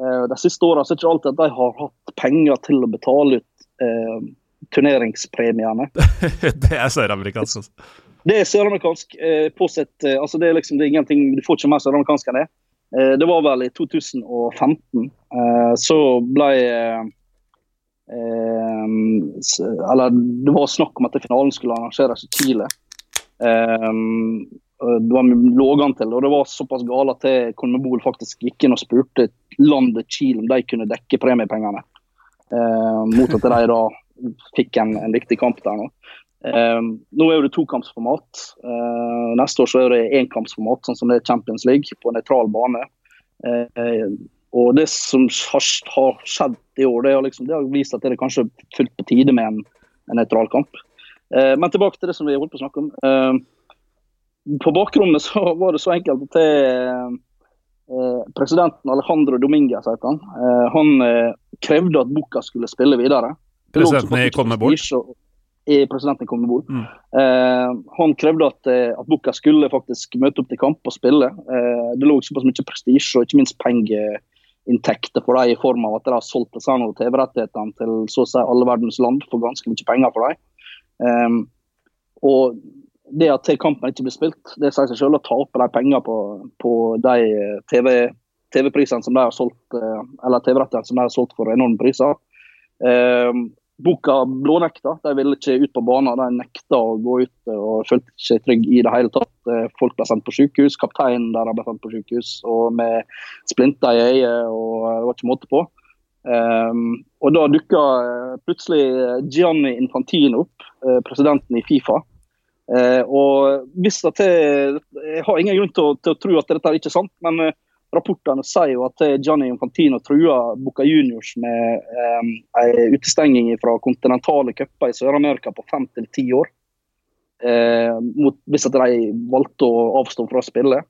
Speaker 2: eh, de siste åra er ikke alltid at de har hatt penger til å betale ut eh, turneringspremiene. [LAUGHS]
Speaker 1: det er søramerikansk, altså?
Speaker 2: Det er søramerikansk. Eh, påsett, eh, altså det er liksom det er ingenting, Du får ikke mer søramerikansk enn det. Eh, det var vel i 2015. Eh, så ble Eller det var snakk om at finalen skulle arrangeres i Chile. Um, det var lå an til, og det var såpass galt at Conmebol faktisk gikk inn og spurte landet Chile om de kunne dekke premiepengene. Uh, mot at de da fikk en, en viktig kamp der nå. Uh, nå er det tokampsformat. Uh, neste år så er det enkampsformat, sånn som det er Champions League, på nøytral bane. Uh, og det som har, skjedd i år, det har, liksom, det har vist at det er kanskje fullt på tide med en, en nøytral kamp. Eh, men tilbake til det som vi holdt på å snakke om. Eh, på bakrommet så var det så enkelt at eh, presidenten Alejandro Dominguez het han. Han krevde at Bucca skulle spille videre.
Speaker 1: Presidenten i Conmebol?
Speaker 2: I presidenten i Conmebol. Mm. han krevde at, at Bucca skulle faktisk møte opp til kamp og spille. det lå såpass mye prestisje og ikke minst pengeinntekter for dem i form av at de har solgt TV-rettighetene til så å si alle verdens land for ganske mye penger for dem. Um, og det at kampen ikke blir spilt, det sier seg selv å tape de penger på, på de TV-prisene TV som de har solgt, eh, eller TV-rettene som de har solgt for enorme priser. Um, Boka blånekta. De ville ikke ut på banen. De nekta å gå ut og følte seg trygge i det hele tatt. Eh, folk ble sendt på sykehus. Kapteinen der ble sendt på sykehus og med splinter i øyet. og Det var ikke måte på. Um, og Da dukka uh, plutselig Gianni Infantino opp, uh, presidenten i Fifa. Uh, og hvis at jeg, jeg har ingen grunn til å, til å, tro at dette er ikke sant, men rapportene sier jo at Gianni Infantino trua Boca Juniors med um, en utestenging fra kontinentale cuper i Sør-Amerika på fem til ti år. Uh, mot, hvis at de valgte å avstå fra å spille.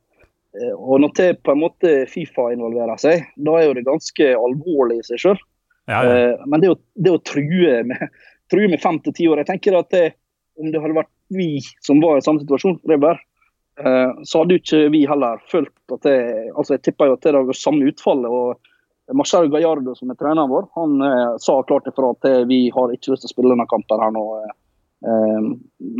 Speaker 2: Eh, og når det på en måte Fifa involverer seg, da er jo det ganske alvorlig i seg sjøl.
Speaker 1: Ja, ja.
Speaker 2: Eh, men det å, det å true med, true med fem til ti år Jeg tenker at det, om det hadde vært vi som var i samme situasjon, Reber, eh, så hadde jo ikke vi heller følt at det altså Jeg tipper jo at det hadde vært samme utfallet. og Marcelo Gallardo, som er treneren vår, han eh, sa klart ifra at eh, vi har ikke lyst til å spille denne kampen her nå. Eh,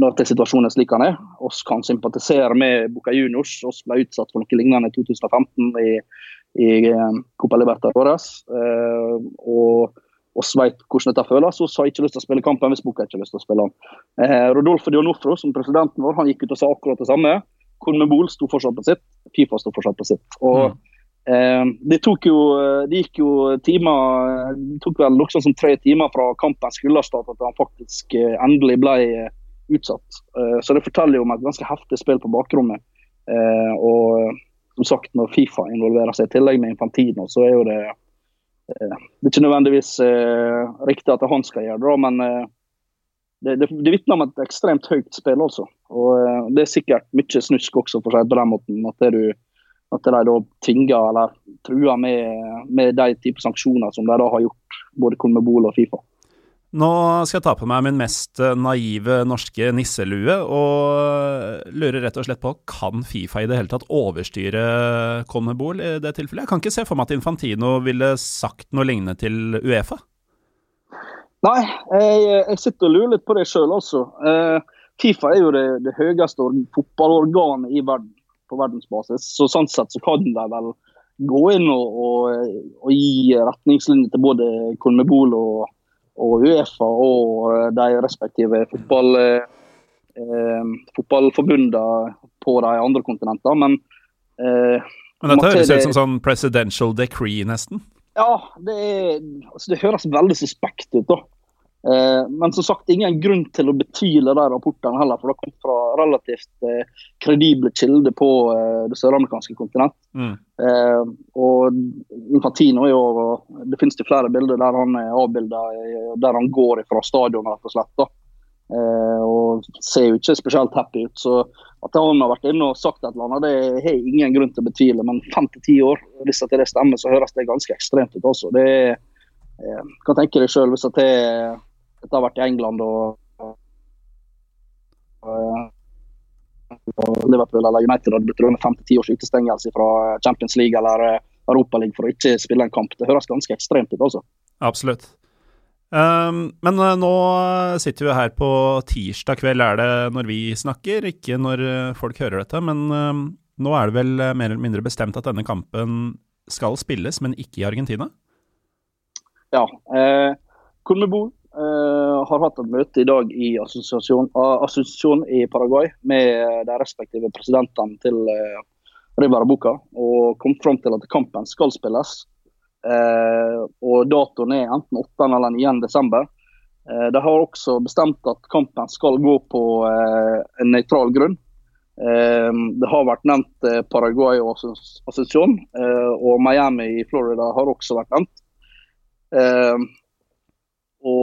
Speaker 2: når det situasjonen er slik han er. Oss kan sympatisere med Boca Juniors. Oss ble utsatt for noe lignende i 2015 i, i eh, Copa Libertadores. Eh, og oss vet hvordan dette føles. Vi har ikke lyst til å spille kampen hvis Boca ikke har lyst til å spille den. Rodolfo Dionofro, som presidenten vår, han gikk ut og sa akkurat det samme. Conmebol sto fortsatt på sitt, Fifa sto fortsatt på sitt. Og
Speaker 1: Mm.
Speaker 2: Eh, det tok jo det gikk jo timer Det tok vel noe sånn som tre timer fra kampen skulle starte at han faktisk eh, endelig ble eh, utsatt. Eh, så det forteller jo om et ganske heftig spill på bakrommet. Eh, og som sagt, når Fifa involverer seg i tillegg med Infantino, så er jo det eh, Det er ikke nødvendigvis eh, riktig at han skal gjøre det, men eh, det, det, det vitner om et ekstremt høyt spill, altså. Og eh, det er sikkert mye snusk også, for å si det på den måten. at det du at de da tvinger eller truer med, med de type sanksjoner som de da har gjort, både Conmebol og Fifa.
Speaker 1: Nå skal jeg ta på meg min mest eh, naive norske nisselue, og lurer rett og slett på kan Fifa i det hele tatt overstyre Conmebol i det tilfellet? Jeg kan ikke se for meg at Infantino ville sagt noe lignende til Uefa.
Speaker 2: Nei, jeg, jeg sitter og lurer litt på det sjøl, altså. Eh, Fifa er jo det, det høyeste fotballorganet i verden på verdensbasis. Så sånn sett så kan de vel gå inn og, og, og gi retningslinjer til både Conmebol og, og Uefa og eh, de respektive fotball, eh, fotballforbundene på de andre kontinentene. Men eh,
Speaker 1: Men dette høres ut som sånn presidential decree, nesten.
Speaker 2: ja, det, er, altså det høres veldig suspekt ut, da. Eh, men som sagt, ingen grunn til å betvile de rapportene heller, for det kom fra relativt eh, kredible kilder på eh, det søramerikanske kontinent.
Speaker 1: Mm.
Speaker 2: Og Infantino er jo Det finnes jo flere bilder der han er avbilda der han går fra stadion, rett og slett. da. Og ser jo ikke spesielt happy ut. Så at han har vært inne og sagt et eller annet, det har jeg ingen grunn til å betvile. Men fem til ti år, hvis det stemmer, så høres det ganske ekstremt ut. også. Det er, kan tenke deg selv hvis at det, dette har vært i England og, og, og Liverpool eller United hadde blitt rømt fem til ti års utestengelse fra Champions League eller eh, Europa League for å ikke spille en kamp. Det høres ganske ekstremt ut, altså.
Speaker 1: Absolutt. Um, men nå sitter vi her på tirsdag kveld, er det når vi snakker, ikke når folk hører dette. Men um, nå er det vel mer eller mindre bestemt at denne kampen skal spilles, men ikke i Argentina?
Speaker 2: Ja. Eh, Conmebol eh, har hatt et møte i dag i assosiasjon, ah, i Paraguay med de respektive presidentene til eh, Rivera Boca og kommet fram til at kampen skal spilles. Eh, og Datoen er enten 8. eller 9. desember. Eh, de har også bestemt at kampen skal gå på eh, en nøytral grunn. Eh, det har vært nevnt eh, Paraguay og Assos- Assosiasjon, eh, og Miami i Florida har også vært nevnt.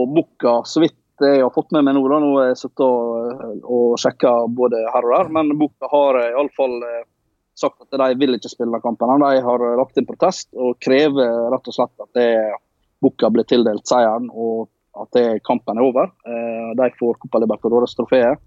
Speaker 2: Og Boca, så vidt jeg har fått med meg nå, da, nå har jeg sittet og, og sjekka både her og der, men Boka har iallfall eh, sagt at de vil ikke spille kampen. De har lagt inn protest og krever rett og slett at det Boca blir tildelt seieren og at det, kampen er over. Eh, de får Copa Libertadores-trofeet.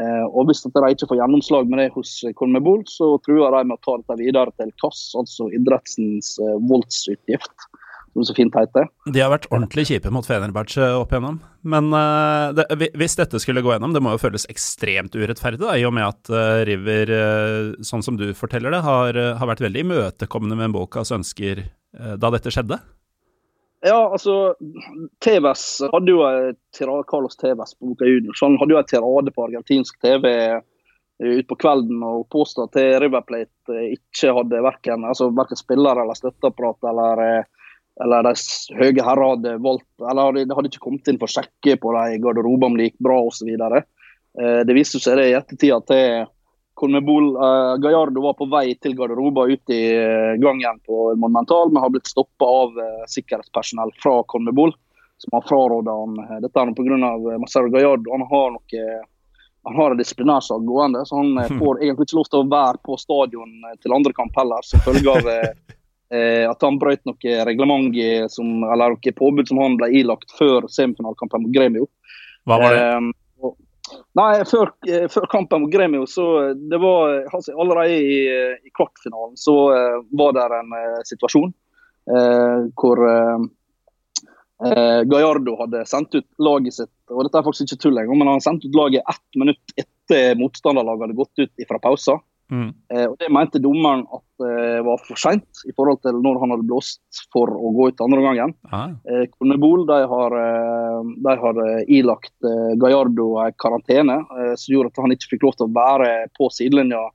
Speaker 2: Eh, og Hvis de ikke får gjennomslag med det hos Colmebol, så truer de med å ta dette videre til KAS, altså idrettsens eh, voldsutgift, som så fint heter.
Speaker 1: De har vært ordentlig kjipe mot Fenerbahçe opp igjennom. Men uh, det, hvis dette skulle gå gjennom, det må jo føles ekstremt urettferdig, da, i og med at uh, River, uh, sånn som du forteller det, har, har vært veldig imøtekommende med Bokas ønsker da dette skjedde.
Speaker 2: Ja, altså TVS hadde jo Carlos TVS på Boca Juniors. Han hadde jo en tirade på argentinsk TV utpå kvelden og påstod at River Plate ikke hadde verken, altså, verken spillere eller støtteapparat eller, eh, eller de høye herrer hadde valgt eller de hadde ikke kommet inn for å sjekke på de i garderoben om det gikk bra osv. Eh, det viste seg det i ettertid at Conmebol eh, Gallardo var på vei til garderoben ut i eh, gangen på Monumental, men har blitt stoppa av eh, sikkerhetspersonell fra Conmebol, som har fraråda han eh, dette er pga. Marcelo Gallardo. Han har noe han har en disiplinærsak gående, så han eh, [LAUGHS] får egentlig ikke lov til å være på stadion eh, til andre kamp heller, som følge av eh, [LAUGHS] at han brøt noe reglement som, eller noe påbud som han ble ilagt før semifinalekampen mot Gremio.
Speaker 1: Hva var det?
Speaker 2: Eh, nei, før, før, kampen mot Gremio, så det var altså, Allerede i, i kvartfinalen så uh, var det en uh, situasjon uh, hvor Eh, Gallardo hadde sendt ut laget sitt og dette er faktisk ikke tull engang, men han hadde sendt ut laget ett minutt etter motstanderlaget hadde gått ut fra pausa. Mm. Eh, og Det mente dommeren at eh, var for seint i forhold til når han hadde blåst for å gå ut andre gangen. Ah. Eh, Kornebol de har, eh, de har eh, ilagt eh, Gallardo en karantene som gjorde at han ikke fikk lov til å være på sidelinja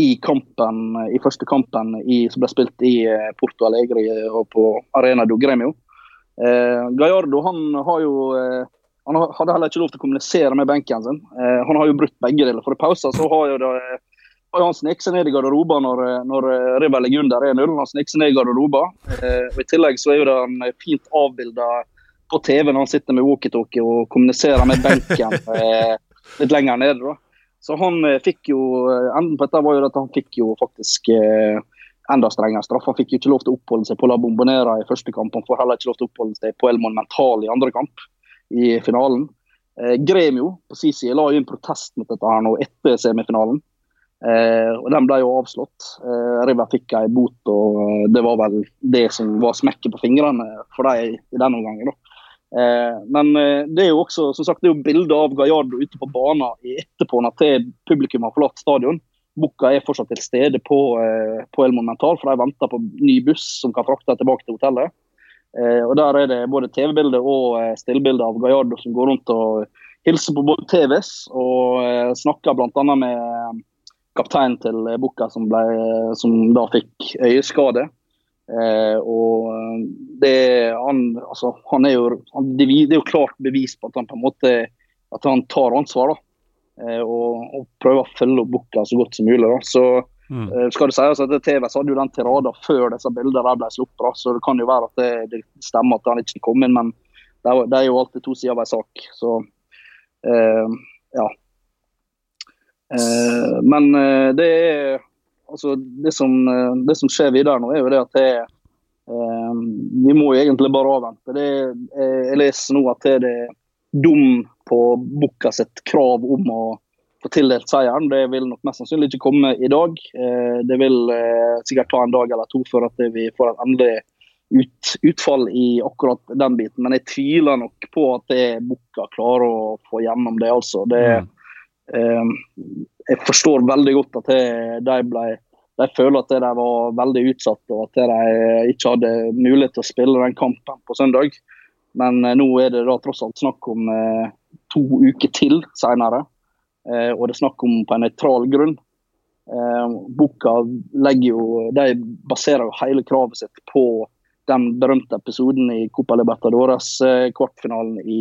Speaker 2: i kampen, i første kampen i, som ble spilt i Porto Alegre og på Arena do Gremio. Eh, Gallardo han har jo eh, han hadde heller ikke lov til å kommunisere med benken sin. Eh, han har jo brutt begge deler. For pausen så har jo det, han sneket seg ned i garderoben når, når River ligger under 1-0. Han sneker seg ned i garderoben. Eh, og I tillegg så er jo det en fint avbilda på TV når han sitter med walkietalkie og kommuniserer med benken [LAUGHS] eh, litt lenger nede. da. Så han eh, fikk jo Enden på dette var jo at han fikk jo faktisk eh, enda strengere straff. Han fikk jo ikke lov til å oppholde seg på La Bombonera i første kamp. Han får heller ikke lov til å oppholde seg på El Monumental i andre kamp, i finalen. Eh, Gremio på sin side la inn protest mot dette her nå etter semifinalen. Eh, og Den ble jo avslått. Eh, River fikk en bot, og eh, det var vel det som var smekket på fingrene for dem i denne omgangen. Eh, men eh, det er jo også som sagt, det er jo bilder av Gallardo ute på banen etterpå når publikum har forlatt stadion. Bukka er fortsatt til stede på, eh, på El Monumental, for de venter på ny buss som kan frakte tilbake til hotellet. Og Der er det både TV-bilde og stillbilde av Gallardo som går rundt og hilser på både TVs og snakker bl.a. med kapteinen til Bukka, som, som, da fikk øyeskade. Eh, og det, han, altså, han er jo, han, det er jo klart bevis på at han på en måte at han tar ansvar. da. Eh, og, og prøver å følge opp Bukka så godt som mulig. Da. Så mm. eh, skal det sies at TV hadde jo den tiraden før disse bildene ble sluppet, så det kan jo være at det, det stemmer at han ikke kom inn, men det er, det er jo alltid to sider av en sak. Så ja. Uh, men det er altså det som, det som, skjer videre nå, er jo det at det, vi må jo egentlig bare avvente. Det, jeg leser nå at det er dum på Bukka sitt krav om å få tildelt seieren. Det vil nok mest sannsynlig ikke komme i dag. Eh, det vil eh, sikkert ta en dag eller to før at vi får et endelig ut, utfall i akkurat den biten. Men jeg tviler nok på at det Bukka klarer å få gjennom det. altså. Det, mm. Jeg forstår veldig godt at de ble de føler at de var veldig utsatt og at de ikke hadde mulighet til å spille den kampen på søndag. Men nå er det da tross alt snakk om to uker til senere. Eh, og det er snakk om på en nøytral grunn. Eh, boka jo, baserer jo hele kravet sitt på den berømte episoden i Copa Libertadores eh, kvartfinalen i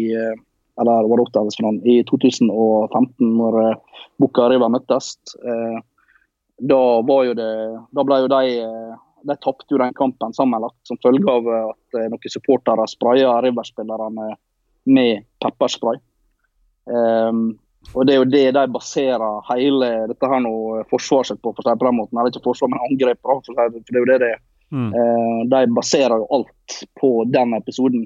Speaker 2: eller var det i 2015, når Boca og River møttes. Da, var jo det, da ble jo de de tapte den kampen sammenlagt som følge av at noen supportere spraya River-spillerne med pepperspray. Um, og Det er jo det de baserer hele dette her nå forsvaret sitt på, for å si på den måten. Eller ikke forsvar, men angrep. For, for det er jo det det. Mm. Uh, de baserer jo alt på den episoden.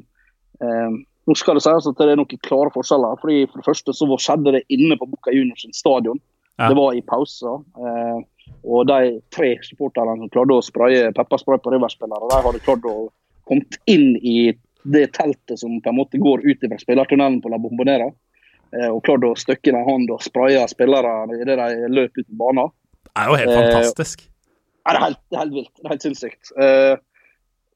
Speaker 2: Uh, nå skal det sies at det er noen klare forskjeller. fordi For det første så skjedde det inne på Boca Juniors stadion. Ja. Det var i pausa. Eh, og de tre supporterne som klarte å spraye pepperspray på River-spillere, de hadde klart å komme inn i det teltet som på en måte går ut fra spillertunnelen på La Bombonera. Eh, og klarte å støkke inn en hånd og spraye spillere idet de løp ut på banen.
Speaker 1: Det er jo helt fantastisk.
Speaker 2: Ja, det er helt, helt vilt. Det er helt sinnssykt. Uh,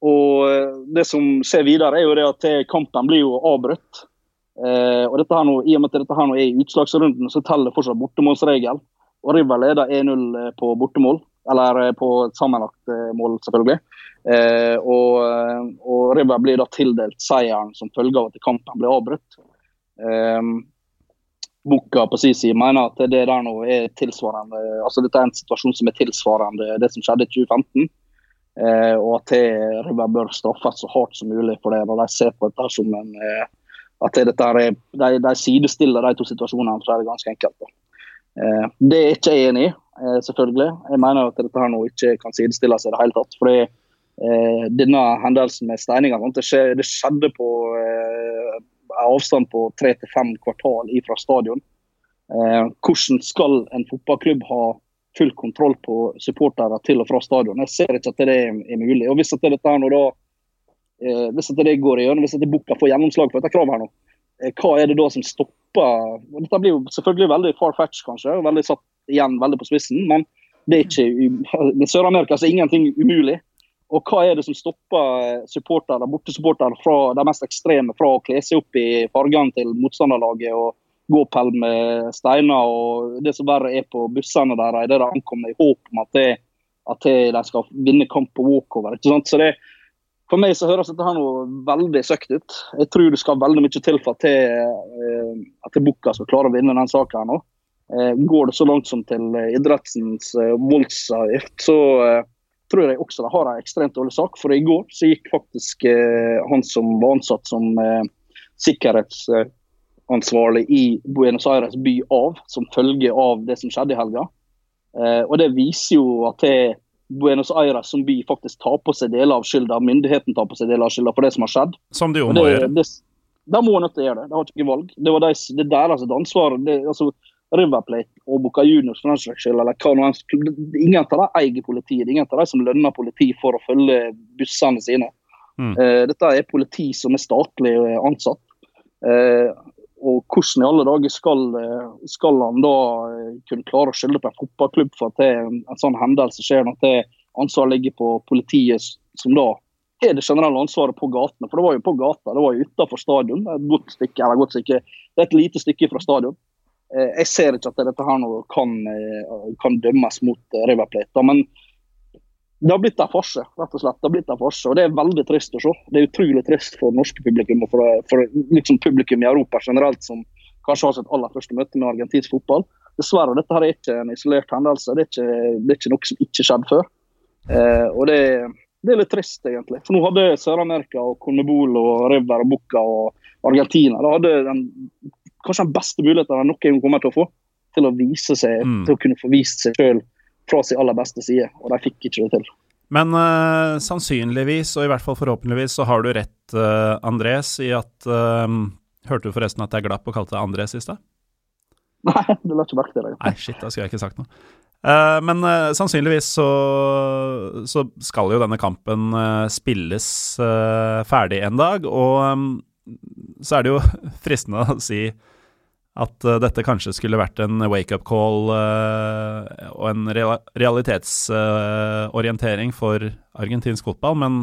Speaker 2: og det som skjer videre, er jo det at kampen blir jo avbrutt. Eh, og dette her nå, I og med at dette her nå er i utslagsrunden, så teller fortsatt bortemålsregel. Og River leder 1-0 på bortemål, eller på et sammenlagt mål, selvfølgelig. Eh, og, og, River blir da tildelt seieren som følge av at kampen ble avbrutt. Eh, boka på sin side mener at det der nå er tilsvarende altså Dette er en situasjon som er tilsvarende det som skjedde i 2015. Eh, og at River bør straffes så hardt som mulig for det. når De ser på dette som en, eh, at dette er, de, de sidestiller de to situasjonene, så er det ganske enkelt. Da. Eh, det er ikke jeg enig i, selvfølgelig. Jeg mener at dette her nå ikke kan sidestilles i det hele tatt. fordi eh, Denne hendelsen med steininga det, skjedde på eh, avstand på tre til fem kvartal fra stadion. Eh, hvordan skal en fotballklubb ha full kontroll på supportere til og fra stadion? Jeg ser ikke at det er, mulig. Og Hvis at dette her nå da eh, hvis at det går igjen, hvis at Bukka får gjennomslag for dette kravet her nå, eh, hva er det da som stopper Dette blir jo selvfølgelig veldig far-fetch, kanskje, veldig satt igjen veldig på spissen, men det er ikke, [LAUGHS] i Sør-Amerika er ingenting umulig. Og hva er det som stopper supportere, bortesupportere fra de mest ekstreme fra å kle seg opp i fargene til motstanderlaget og gå og med steiner og det som verre er på bussene deres idet de ankommer, i håp om at, det, at det, de skal vinne kamp på walkover. ikke sant? Så det, for meg så høres dette her noe veldig søkt ut. Jeg tror det skal veldig mye til for at, eh, at Bukka skal klare å vinne den saken. her nå. Eh, går det så langt som til idrettens eh, voldsavgift, så tror jeg også de har en ekstremt dårlig sak. For i går så gikk faktisk han som var ansatt som sikkerhetsansvarlig i Buenos Aires by av, som følge av det som skjedde i helga. Og det viser jo at det Buenos Aires som by faktisk tar på seg deler av skylda, myndigheten tar på seg deler av skylda for det som har skjedd.
Speaker 1: Som de jo må gjøre.
Speaker 2: De må nødt til å gjøre det. De har ikke valg. Det var deres, det er deres ansvar. Det, altså, River Plate og Boca Juniors for den slags skyld, eller hva noe Ingen av dem eier politiet. Ingen av dem som lønner politi for å følge bussene sine. Mm. Uh, dette er politi som er statlig ansatt. Uh, og hvordan i alle dager skal, eh, skal, han da eh, kunne klare å skylde på en fotballklubb for at det, en sånn hendelse skjer, når det ansvaret ligger på politiet, som da er det generelle ansvaret på gatene. For det var jo på gata, det var jo utenfor stadion. Er et godt stykke, eller godt stykke, det er et lite stykke fra stadion. Eh, jeg ser ikke at dette her nå kan, kan dømmes mot River Plate. Men det har blitt en farse, rett og slett. Det har blitt en farse, og det er veldig trist å se. Det er utrolig trist for norske publikum og for, for liksom publikum i Europa generelt, som kanskje har sitt aller første møte med argentinsk fotball. Dessverre, dette her er ikke en isolert hendelse. Det er ikke, det er ikke noe som ikke skjedde før. Eh, og det, det, er litt trist, egentlig. For nå hadde Sør-Amerika og Conebol og River og Bucca og Argentina da hadde den, kanskje den beste muligheten de noen kommer til å få til å vise seg, mm. til å kunne få vist seg sjøl fra sin aller beste side, og de fikk ikke det til.
Speaker 1: Men uh, sannsynligvis, og i hvert fall forhåpentligvis, så har du rett, uh, Andres, i at uh, Hørte du forresten at jeg glapp og kalte deg Andres i stad? [LAUGHS]
Speaker 2: Nei, du la ikke merke til det.
Speaker 1: Nei, shit, da skulle jeg ikke sagt noe. men sannsynligvis så, så, skal jo denne kampen spilles ferdig en dag, og um, så er det jo [LAUGHS] fristende å si at uh, dette kanskje skulle vært en wake-up call uh, og en realitetsorientering for argentinsk fotball, men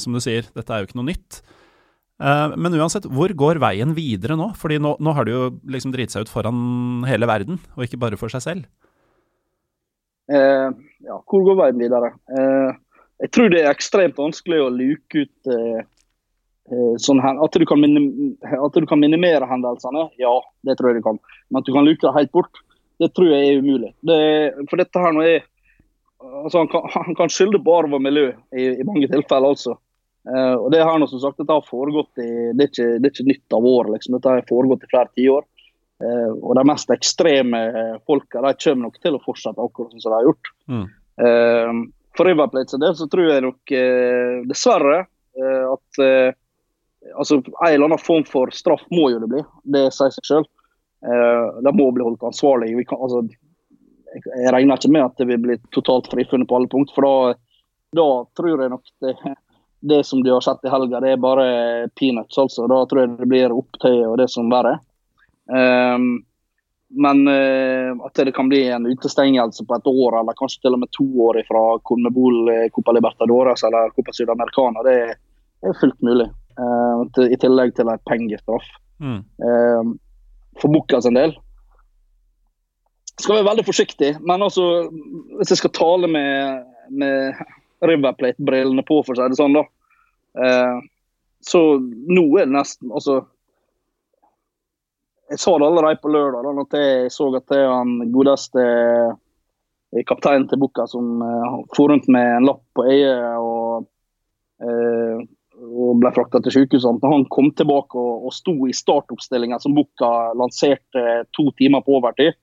Speaker 1: som du sier, dette er jo ikke noe nytt. men uansett, hvor går veien videre nå? Fordi nå, nå har de jo liksom driti seg ut foran hele verden, og ikke bare for seg selv.
Speaker 2: ja, hvor går veien videre? jeg tror det er ekstremt vanskelig å luke ut Eh, sånn, at, du kan at du kan minimere hendelsene, ja, det tror jeg du kan. Men at du kan luke det helt bort, det tror jeg er umulig. Det, for dette her nå er altså han, kan, han kan skylde på arv og miljø i, i mange tilfeller, altså. Uh, og Det her nå som sagt, dette har foregått i, det er ikke, det er ikke nytt av året. Liksom. Dette har foregått i flere tiår. Uh, og de mest ekstreme folka de kommer nok til å fortsette akkurat som de har gjort. Mm. Uh, for River Plate del så tror jeg nok dessverre at altså, En eller annen form for straff må jo det bli, det sier seg selv. Eh, de må bli holdt ansvarlig. Kan, altså, jeg, regner ikke med at det vil bli totalt frifunnet på alle punkt. For da, da tror jeg nok det, det som du har sett i helga, det er bare peanuts. altså. Da tror jeg det blir opptøy og det som verre. Um, men uh, at det kan bli en utestengelse på et år, eller kanskje til og med to år fra Conmebol Copa Libertadores eller Copa Sudamericana, det er fullt mulig. Uh, I tillegg til en pengestraff. Mm. Uh, for Bukka en del skal være veldig forsiktig, men altså, hvis jeg skal tale med, med Riverplate-brillene på, for å si det sånn, da, uh, så nå er det nesten altså Jeg sa det allerede på lørdag, da når jeg så at det er han godeste kapteinen til Bukka som uh, for rundt med en lapp på øyet og og ble frakta til sykehuset. Han kom tilbake og, og sto i startoppstillinga som Bukka lanserte to timer på overtid.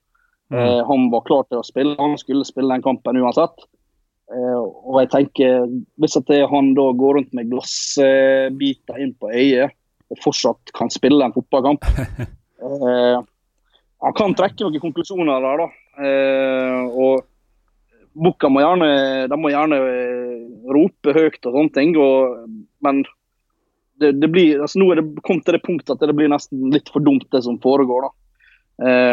Speaker 2: Mm. Eh, han var klar til å spille, han skulle spille den kampen uansett. Eh, og jeg tenker, Hvis at han da går rundt med glassbiter inn på øyet og fortsatt kan spille en fotballkamp [LAUGHS] eh, Han kan trekke noen konklusjoner der, da. Eh, og Bukka må gjerne, de må gjerne rope høyt og sånne ting, og, men det, det blir, altså nå er det kommet til det punktet at det blir nesten litt for dumt, det som foregår. da.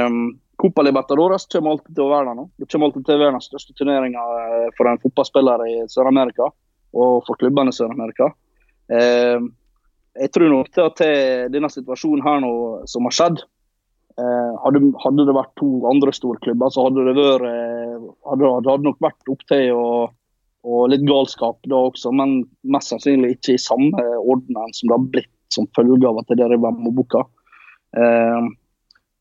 Speaker 2: Um, Copa Libertadores kommer alltid til å være der nå. Det kommer alltid til å være den største turneringa eh, for en fotballspiller i Sør-Amerika og for klubbene i Sør-Amerika. Um, jeg tror nok til at denne situasjonen her nå som har skjedd, Eh, hadde, hadde, det vært to andre store klubber, så hadde det vært, eh, hadde, hadde nok vært opp til og, og, litt galskap da også, men mest sannsynlig ikke i samme orden som det har blitt som følge av at det er Mobuka. Eh,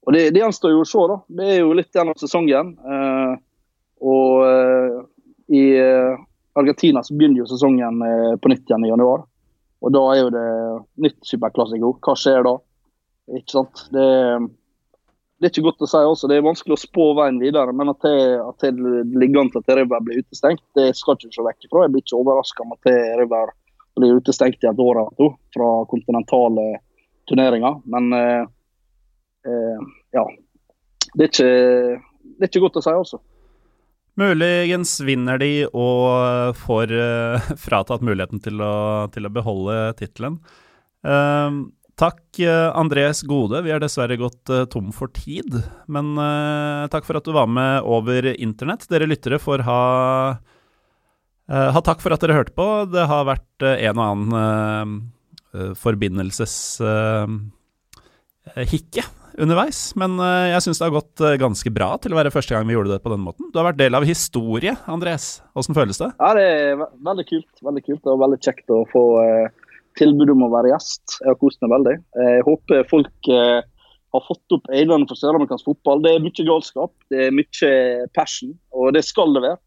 Speaker 2: og det, det gjenstår jo å se. da. Det er jo litt av sesongen. Eh, og eh, i eh, Argentina så begynner jo sesongen på nytt igjen i januar. Og da er jo det nytt superklassiko. Hva skjer da? Ikke sant? Det er det er ikke godt å si også. Det er vanskelig å spå veien videre. Men at det, ligger an til at River blir utestengt, det skal ikke se vekk fra. Jeg blir ikke overraska om at River blir utestengt i et år eller to fra kontinentale turneringer. Men eh, eh, ja. Det er, ikke, det er ikke godt å si også.
Speaker 1: Muligens vinner de og får uh, [LAUGHS] fratatt muligheten til å, til å beholde tittelen. Uh, Takk, eh, Andres Gode. Vi er dessverre gått uh, tom for tid. Men uh, takk for at du var med over internett. Dere lyttere får ha, ha takk for at dere hørte på. Det har vært en og annen forbindelseshikke underveis. Men jeg syns det har gått ganske bra til å være første gang vi gjorde det på den måten. Du har vært del av historie, Andres. Åssen føles det?
Speaker 2: Ja, det er veldig kult. Veldig kult og veldig kjekt å få tilbud om å være gjest. Jeg har kost meg veldig. Jeg håper folk eh, har fått opp øynene for søramerikansk fotball. Det er mye galskap, det er mye passion, og det skal det være.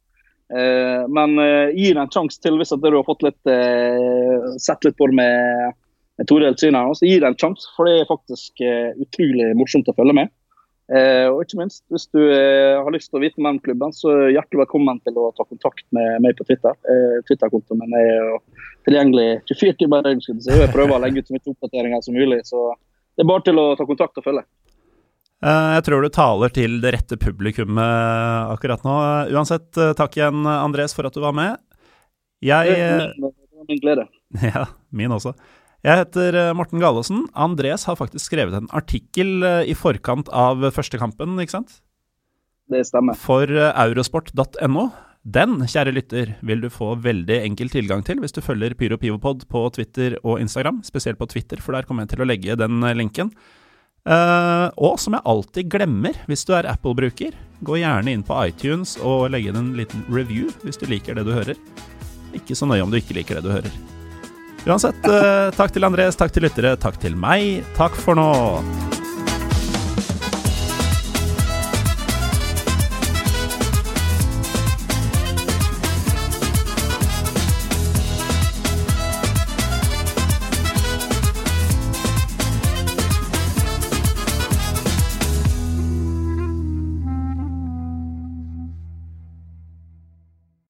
Speaker 2: Eh, men eh, gi det en sjanse til hvis du har fått litt, sett litt på det med, med todelt syn. Gi det en sjanse, for det er faktisk utrolig morsomt å følge med. Eh, og ikke minst, hvis du eh, har lyst til å vite mer om klubben, så hjertelig velkommen til å ta kontakt med meg på Twitter. Eh, Twitter-kontoen min er jo tilgjengelig 24 timer i døgnet. Jeg prøver å legge ut så mye oppdateringer som mulig. Så det er bare til å ta kontakt og følge.
Speaker 1: Jeg tror du taler til det rette publikummet akkurat nå. Uansett, takk igjen, Andres, for at du var med. Jeg
Speaker 2: min glede. [LAUGHS]
Speaker 1: Ja, min også. Jeg heter eh, Morten Galaasen. Andres har faktisk skrevet en artikkel eh, i forkant av første kampen, ikke sant?
Speaker 2: Det stemmer.
Speaker 1: For eh, eurosport.no. Den, kjære lytter, vil du få veldig enkel tilgang til hvis du følger Pyro Pivopod på Twitter og Instagram, spesielt på Twitter, for der kommer jeg til å legge den lenken. Uh, og som jeg alltid glemmer hvis du er Apple-bruker, gå gjerne inn på iTunes og legge inn en liten review hvis du liker det du hører. Ikke så nøye om du ikke liker det du hører. Uansett, eh, takk til Andres, takk til lyttere, takk til meg. Takk for nå.